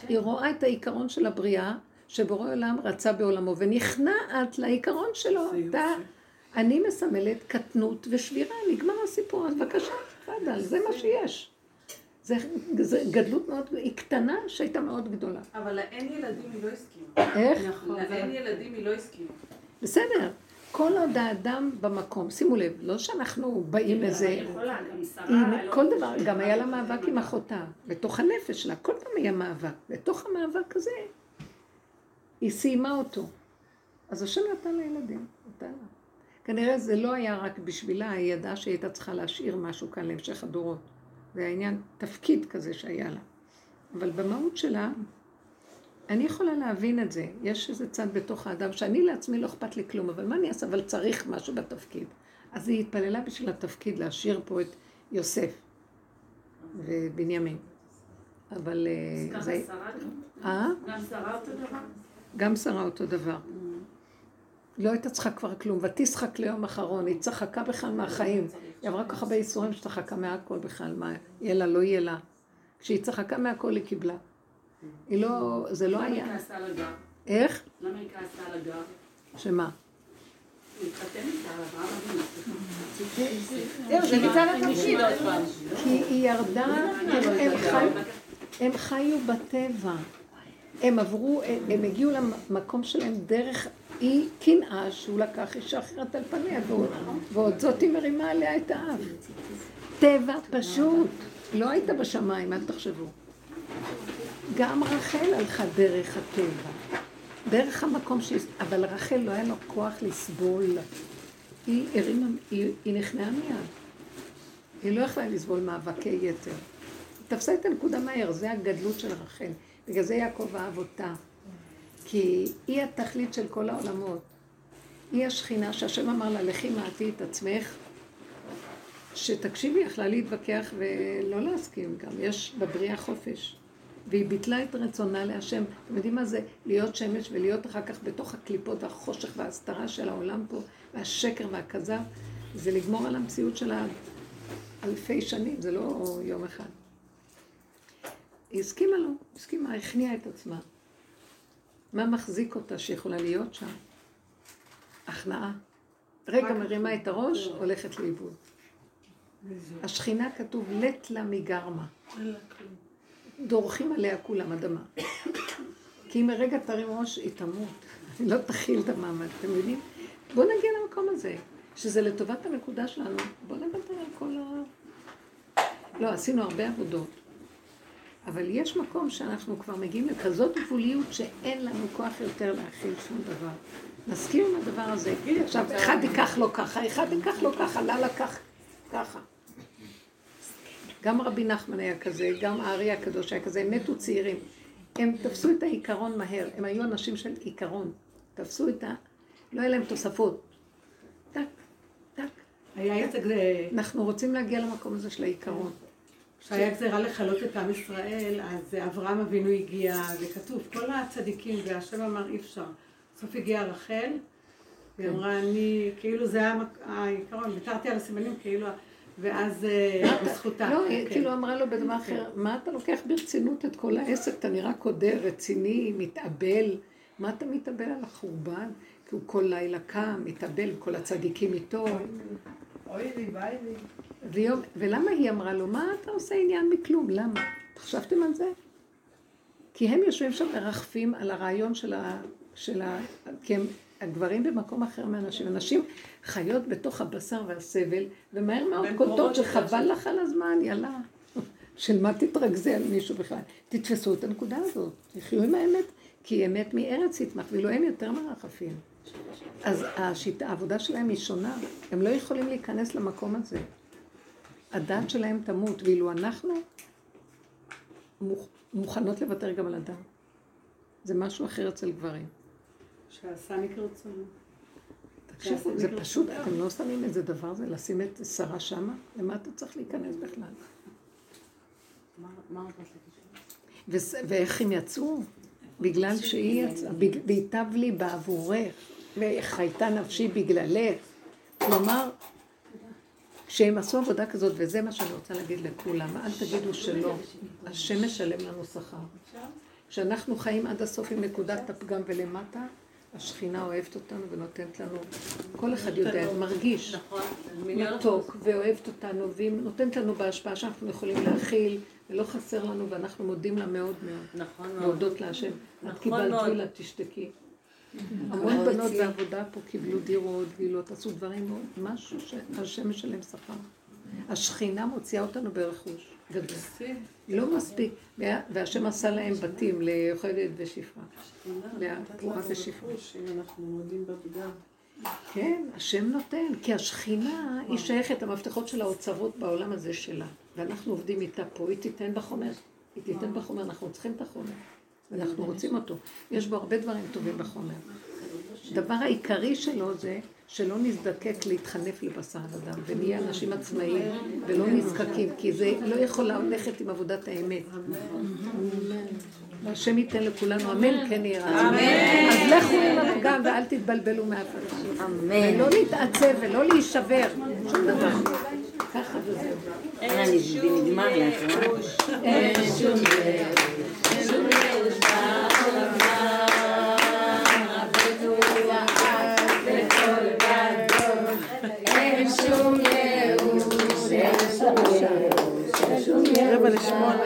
היא, רואה את העיקרון של הבריאה, שבורא עולם רצה בעולמו, ונכנעת לעיקרון שלו. אתה, אני מסמלת קטנות ושבירה, נגמר הסיפור, אז בבקשה, תפאדל, זה מה שיש. זה, זה גדלות מאוד, היא קטנה שהייתה מאוד גדולה. אבל לאין ילדים היא לא הסכימה. איך? נכון. לאין ילדים היא לא הסכימה. בסדר. כל עוד האדם במקום, שימו לב, לא שאנחנו באים איזה... היא, לא כל דבר, גם היה לה מאבק עם אחותה, בתוך הנפש שלה, כל פעם היה מאבק. בתוך המאבק הזה, היא סיימה אותו. אז השם נתן לה ילדים, נתן לה. כנראה זה לא היה רק בשבילה, היא ידעה שהיא הייתה צריכה להשאיר משהו כאן להמשך הדורות. זה היה עניין, תפקיד כזה שהיה לה. אבל במהות שלה, אני יכולה להבין את זה. יש איזה צד בתוך האדם, שאני לעצמי לא אכפת לי כלום, אבל מה אני אעשה? אבל צריך משהו בתפקיד. אז היא התפללה בשביל התפקיד להשאיר פה את יוסף ובנימין. אבל אה, זה... שרה גם? אה? גם שרה אותו דבר? גם שרה אותו דבר. לא הייתה צריכה כבר כלום, ותשחק ליום אחרון, היא צחקה בכלל מהחיים. היא עברה כל כך הרבה ייסורים שצחקה מהכל בכלל, מה יהיה לה, לא יהיה לה. כשהיא צחקה מהכל היא קיבלה. היא לא, זה לא למה היא היה. כעסה על הגר? איך? למה היא כעסה על הגר? שמה? כי היא ירדה, הם, הם, חי, הם חיו בטבע. הם עברו, הם, הגיעו למקום שלהם דרך אי קנאה שהוא לקח אישה אחרת על פניה, ועוד, ועוד זאת היא מרימה עליה את האף. טבע פשוט. לא היית בשמיים, אל תחשבו. גם רחל הלכה דרך הטבע. דרך המקום שהיא... אבל רחל לא היה לו כוח לסבול. היא הרימה, היא, היא נכנעה מיד. היא לא יכלה לסבול מאבקי יתר. היא תפסה את הנקודה מהר, זה הגדלות של רחל. בגלל זה יעקב אהב אותה. כי היא התכלית של כל העולמות. היא השכינה שהשם אמר לה, לכי מעטי את עצמך, שתקשיבי, יכלה להתווכח ולא להסכים גם. יש בבריאה חופש. והיא ביטלה את רצונה להשם. אתם יודעים מה זה להיות שמש ולהיות אחר כך בתוך הקליפות והחושך וההסתרה של העולם פה, והשקר והכזב? זה לגמור על המציאות של אלפי שנים, זה לא יום אחד. היא הסכימה לו, הסכימה, הכניעה את עצמה. מה מחזיק אותה שיכולה להיות שם? הכנעה. רגע מרימה את הראש, הולכת לאיבוד. השכינה כתוב לט לה מגרמה. דורכים עליה כולם אדמה. כי אם הרגע תרים ראש, היא תמות. היא לא תכיל את המעמד, אתם יודעים? בואו נגיע למקום הזה. שזה לטובת הנקודה שלנו. בואו נוותר על כל ה... לא, עשינו הרבה עבודות. אבל יש מקום שאנחנו כבר מגיעים לכזאת גבוליות שאין לנו כוח יותר להכיל שום דבר. נסכים עם הדבר הזה. עכשיו, אחד ייקח לו ככה, אחד ייקח לו ככה, לא לקח ככה. גם רבי נחמן היה כזה, גם הארי הקדוש היה כזה, הם מתו צעירים. הם תפסו את העיקרון מהר, הם היו אנשים של עיקרון. תפסו את ה... לא היה להם תוספות. טק, טק. היה את זה, אנחנו רוצים להגיע למקום הזה של העיקרון. כשהיה גזירה לכלות את עם ישראל, אז אברהם אבינו הגיע, וכתוב, כל הצדיקים, והשם אמר אי אפשר. בסוף הגיעה רחל, והיא אמרה, אני, כאילו זה היה העיקרון, ויתרתי על הסימנים, כאילו, ואז אה, בזכותה. לא, כן. היא כאילו אמרה לו בדבר אחר, מה אתה לוקח ברצינות את כל העסק? אתה נראה קודר, רציני, מתאבל. מה אתה מתאבל על החורבן? כי הוא כל לילה קם, מתאבל, כל הצדיקים איתו. אוי לי, ביי לי. ולמה היא אמרה לו, מה אתה עושה עניין מכלום? למה? חשבתם על זה? כי הם יושבים שם מרחפים על הרעיון של ה... של ה... כי הם הגברים במקום אחר מאנשים. אנשים חיות בתוך הבשר והסבל, ומהר מאוד קולטות שחבל לך על הזמן, יאללה. של מה תתרכזי על מישהו בכלל? תתפסו את הנקודה הזאת, תחיו עם האמת, כי אמת מארץ יתמח, ואילו הם יותר מרחפים. אז השיטה, העבודה שלהם היא שונה, הם לא יכולים להיכנס למקום הזה. הדת שלהם תמות, ואילו אנחנו מוכ- מוכנות לוותר גם על הדת. זה משהו אחר אצל גברים. שעשה מקרצונו. תקשיבו, זה פשוט, אתם לא שמים איזה דבר זה, לשים את שרה שמה? למה אתה צריך להיכנס בכלל? ואיך הם יצאו? בגלל שהיא יצאה, וייטב לי בעבורך, וחייתה נפשי בגללך. כלומר, כשהם עשו עבודה כזאת, וזה מה שאני רוצה להגיד לכולם, אל תגידו שלא, השם משלם לנו שכר. כשאנחנו חיים עד הסוף עם נקודת הפגם ולמטה, השכינה אוהבת אותנו ונותנת לנו, כל אחד יודע, מרגיש. נכון, מתוק ואוהבת אותנו, והיא נותנת לנו בהשפעה שאנחנו יכולים להכיל, ולא חסר לנו, ואנחנו מודים לה מאוד מאוד. נכון מאוד. להודות להשם. את נכון קיבלת. וילה, תשתקי. המון בנות בעבודה פה קיבלו דירות, וילות, עשו דברים מאוד, משהו שהשם משלם שכר. השכינה מוציאה אותנו ברכוש. לא מספיק, וה- והשם עשה להם בתים ליוכדת ושפרה. לפרועה ושפרה. אנחנו. כן, השם נותן, כי השכינה היא שייכת, המפתחות של האוצרות בעולם הזה שלה. ואנחנו עובדים איתה פה, היא תיתן בחומר. היא תיתן בחומר, אנחנו צריכים את החומר. ואנחנו רוצים אותו. יש בו הרבה דברים טובים בחומר. הדבר העיקרי שלו זה שלא נזדקק להתחנף לבשר אדם, ונהיה אנשים עצמאיים ולא נזקקים, כי זה לא יכול ללכת עם עבודת האמת. והשם ייתן לכולנו, אמן כן יהיה רצון. אז לכו עם הפגם ואל תתבלבלו מאף אחד. אמן. ולא להתעצב ולא להישבר, שום דבר. ככה וזהו. נגמר לך, אה? אין שום דבר. this morning.